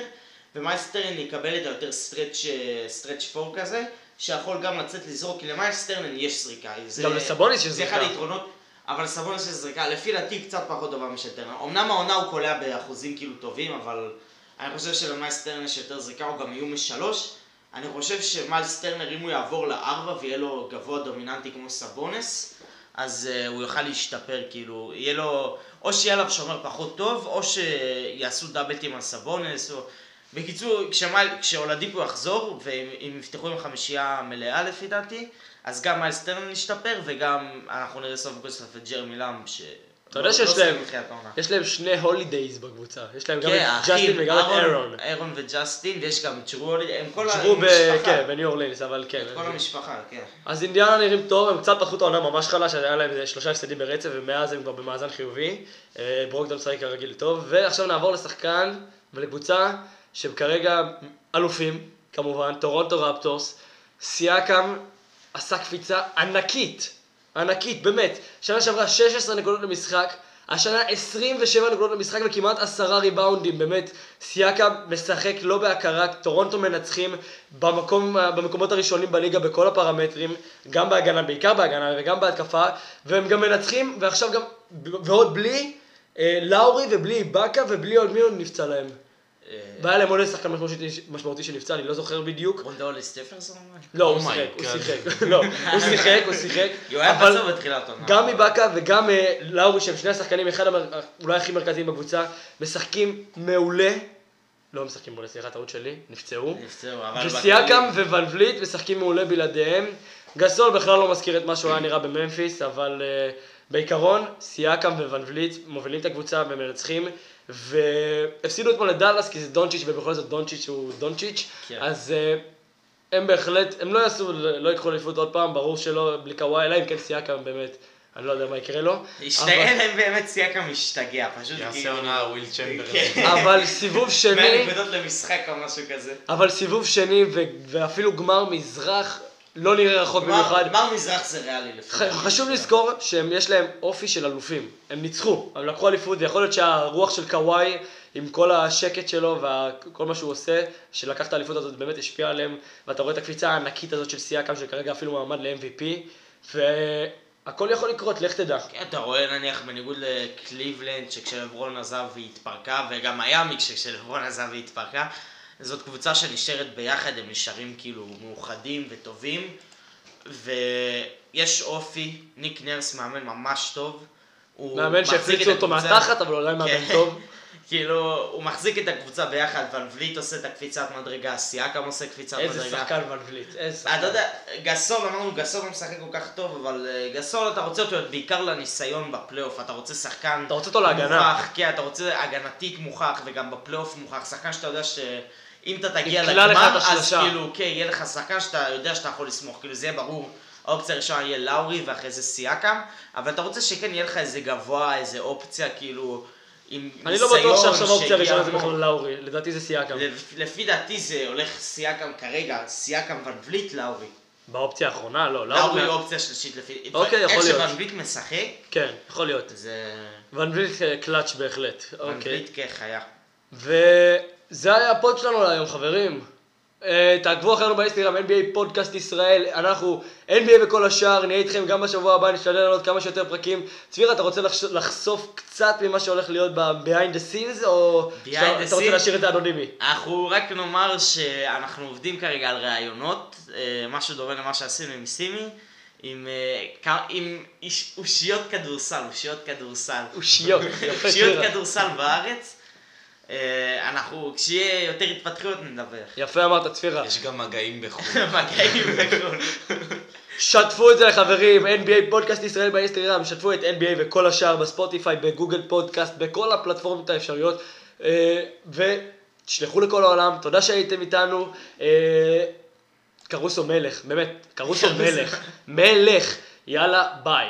ומיילס טרנר יקבל את היותר stretch stretch four כזה, שיכול גם לצאת לזרוק, כי למיילס טרנר יש זריקה. זה- גם לסבוניס יש זה אחד זריקה. היתרונות, אבל לסבונס יש זריקה, לפי דעתי קצת פחות טובה משל טרנר. אמנם העונה הוא קולע באחוזים כאילו טובים, אבל אני חושב שלמיילסטרן יש יותר זריקה, הוא גם איום משלוש. אני חושב שמיילס טרנר, אם הוא יעבור לארבע ויהיה לו גבוה דומיננטי כמו סבונס, אז uh, הוא יוכל להשתפר, כאילו, יהיה לו, או שיהיה עליו שומר פחות טוב, או שיעשו דאבלטים על סבונס, או... בקיצור, כשמייל, כשאולדיפו יחזור, ואם יפתחו עם חמישייה מלאה לפי דעתי, אז גם מיילס טרנר ישתפר, וגם אנחנו נראה סוף סוף את ג'רמי למב, ש... אתה יודע לא- שיש לא להם-. יש להם שני הולידייז בקבוצה, יש להם גם כן, את ג'סטין וגם את אהרון- ארון. ארון וג'סטין, ויש גם את ג'רו, הם כל. המשפחה. כן, בניו אורלינס, אבל כן. כל המשפחה, כן. אז אינדיאנה נראים טוב, הם קצת פתחו את העונה ממש חלש, היה להם שלושה הפסדים ברצף, ומאז הם כבר במאזן חיובי. אה, ברוקדון משחק כרגיל טוב, ועכשיו נעבור לשחקן ולקבוצה שהם כרגע אלופים, כמובן, טורונטו רפטורס. סיאקם עשה קפיצה ענקית, ענקית, באמת. שנה שעברה 16 נקודות למשחק, השנה 27 נקודות למשחק וכמעט עשרה ריבאונדים, באמת. סיאקם משחק לא בהכרה, טורונטו מנצחים במקום, במקומות הראשונים בליגה בכל הפרמטרים, גם בהגנה, בעיקר בהגנה וגם בהתקפה, והם גם מנצחים, ועכשיו גם, ועוד בלי אה, לאורי ובלי איבאקה ובלי עוד מי עוד נפצע להם. והיה להם עוד איזה שחקן משמעותי, שנפצע, אני לא זוכר בדיוק. רונדאולי סטפרסון? לא, הוא Oh שיחק, הוא. שיחק, *laughs* לא, הוא שיחק, הוא שיחק, הוא היה אבל פצוע בתחילת העונה. גם מבאקה וגם אה, לאורי, שהם שני השחקנים, אחד. אולי הכי מרכזיים בקבוצה, משחקים מעולה, לא משחקים מעולה, סליחה, טעות שלי, נפצעו, נפצעו, אבל... וסיאקם וואן וליט משחקים מעולה בלעדיהם, גסול בכלל לא מזכיר את מה שהוא היה נראה בממפיס, אבל אה, בעיקרון, סיאקם וואן וליט מובילים את הקבוצה ומנצחים. והפסידו אתמול לדאלאס כי זה דונצ'יץ' ובכל זאת דונצ'יץ' הוא דונצ'יץ', כן. אז אה, הם בהחלט, הם לא יעשו, לא ייקחו אליפות עוד פעם, ברור שלא, בלי קוואי, אלא אם כן סיאקם באמת, אני לא יודע מה יקרה לו. השתגע להם באמת סיאקם משתגע, פשוט יעשה עונה וויל צ'מברלין. כן. *laughs* אבל סיבוב שני, 100 נקודות למשחק או משהו כזה. אבל סיבוב שני ו- ואפילו גמר מזרח לא נראה רחוק במיוחד. גמר מזרח זה ריאלי לפי. חשוב לזכור שיש להם אופי של אלופים. הם ניצחו, הם לקחו אליפות, ויכול להיות שהרוח של קוואי, עם כל השקט שלו וכל מה שהוא עושה, שלקח את האליפות הזאת, באמת השפיע עליהם, ואתה רואה את הקפיצה הענקית הזאת של סיאקם, שכרגע אפילו מועמד ל-MVP, והכל יכול לקרות, לך תדע. כן, אתה רואה נניח בניגוד לקליבלנד, שכשלברון עזב והיא התפרקה, וגם מיאמי כשלברון עזב והיא התפרקה, זאת קבוצה שנשארת ביחד, הם נשארים כאילו מאוחדים וטובים, ויש אופי, ניק נרס מאמן ממש טוב. הוא מאמן שהפליצו אותו. מהתחת, אבל אולי מאמן כן. טוב. כאילו, הוא מחזיק את הקבוצה ביחד, ון וליט עושה את הקפיצת מדרגה, סיאקם עושה קפיצת מדרגה. איזה שחקן ון וליט, איזה שחקן. אתה יודע, גסול, אמרנו גסול לא משחק כל כך טוב, אבל אה, גסול אתה רוצה אותו בעיקר לניסיון בפלייאוף, אתה רוצה שחקן... אתה רוצה אותו להגנה. מוכח, כן, אתה רוצה הגנתית מוכח וגם בפלייאוף מוכח, שחקן שאתה יודע שאם אתה תגיע לגמר, אז. כאילו, כן, יהיה לך שחקן שאתה יודע שאתה יכול לסמוך, כאילו זה יהיה ברור. האופציה הראשונה יהיה לאורי ואחרי זה סיאקם, אבל אתה רוצה שכן יהיה לך איזה גבוה, איזה אופציה, כאילו, עם אני לא בטוח שעכשיו האופציה הראשונה זה. בכלל לאורי, לדעתי זה סייקם. לפ- לפי דעתי זה הולך סיאקם כרגע, סיאקם ון וליט לאורי. באופציה האחרונה, לא, לאורי לאורי. אופציה שלישית לפי... אוקיי, יכול להיות. איך שוון וליט משחק, כן, יכול להיות. זה... ון וליט קלאץ' בהחלט. ון אוקיי. וליט כחיה. וזה היה ה pod שלנו להיום, חברים. אה, תעקבו אחרינו באינסטגרם, NBA פודקאסט ישראל, אנחנו NBA וכל השאר, נהיה איתכם גם בשבוע הבא, נשתדל לעלות כמה שיותר פרקים. צביר, אתה רוצה לחש- לחשוף קצת ממה שהולך להיות ב-behind the scenes, או אתה רוצה? להשאיר את זה אנונימי? אנחנו רק נאמר שאנחנו עובדים כרגע על ראיונות, אה, משהו דומה למה שעשינו עם סימי, עם, אה, עם אושיות כדורסל, אושיות כדורסל. אושיות, *laughs* יפה אושיות. כדורסל בארץ. אה, אנחנו, כשיהיה יותר התפתחויות נדבר. יפה אמרת, צפירה. יש גם מגעים בחו"ל. *laughs* מגעים וכל. שתפו את זה לחברים, NBA פודקאסט ישראל באינסטגרם, שתפו את NBA וכל השאר בספוטיפיי, בגוגל פודקאסט, בכל הפלטפורמות האפשריות, אה, ותשלחו לכל העולם, תודה שהייתם איתנו, אה, קרוסו מלך, באמת, קרוסו *laughs* מלך, מלך, יאללה ביי.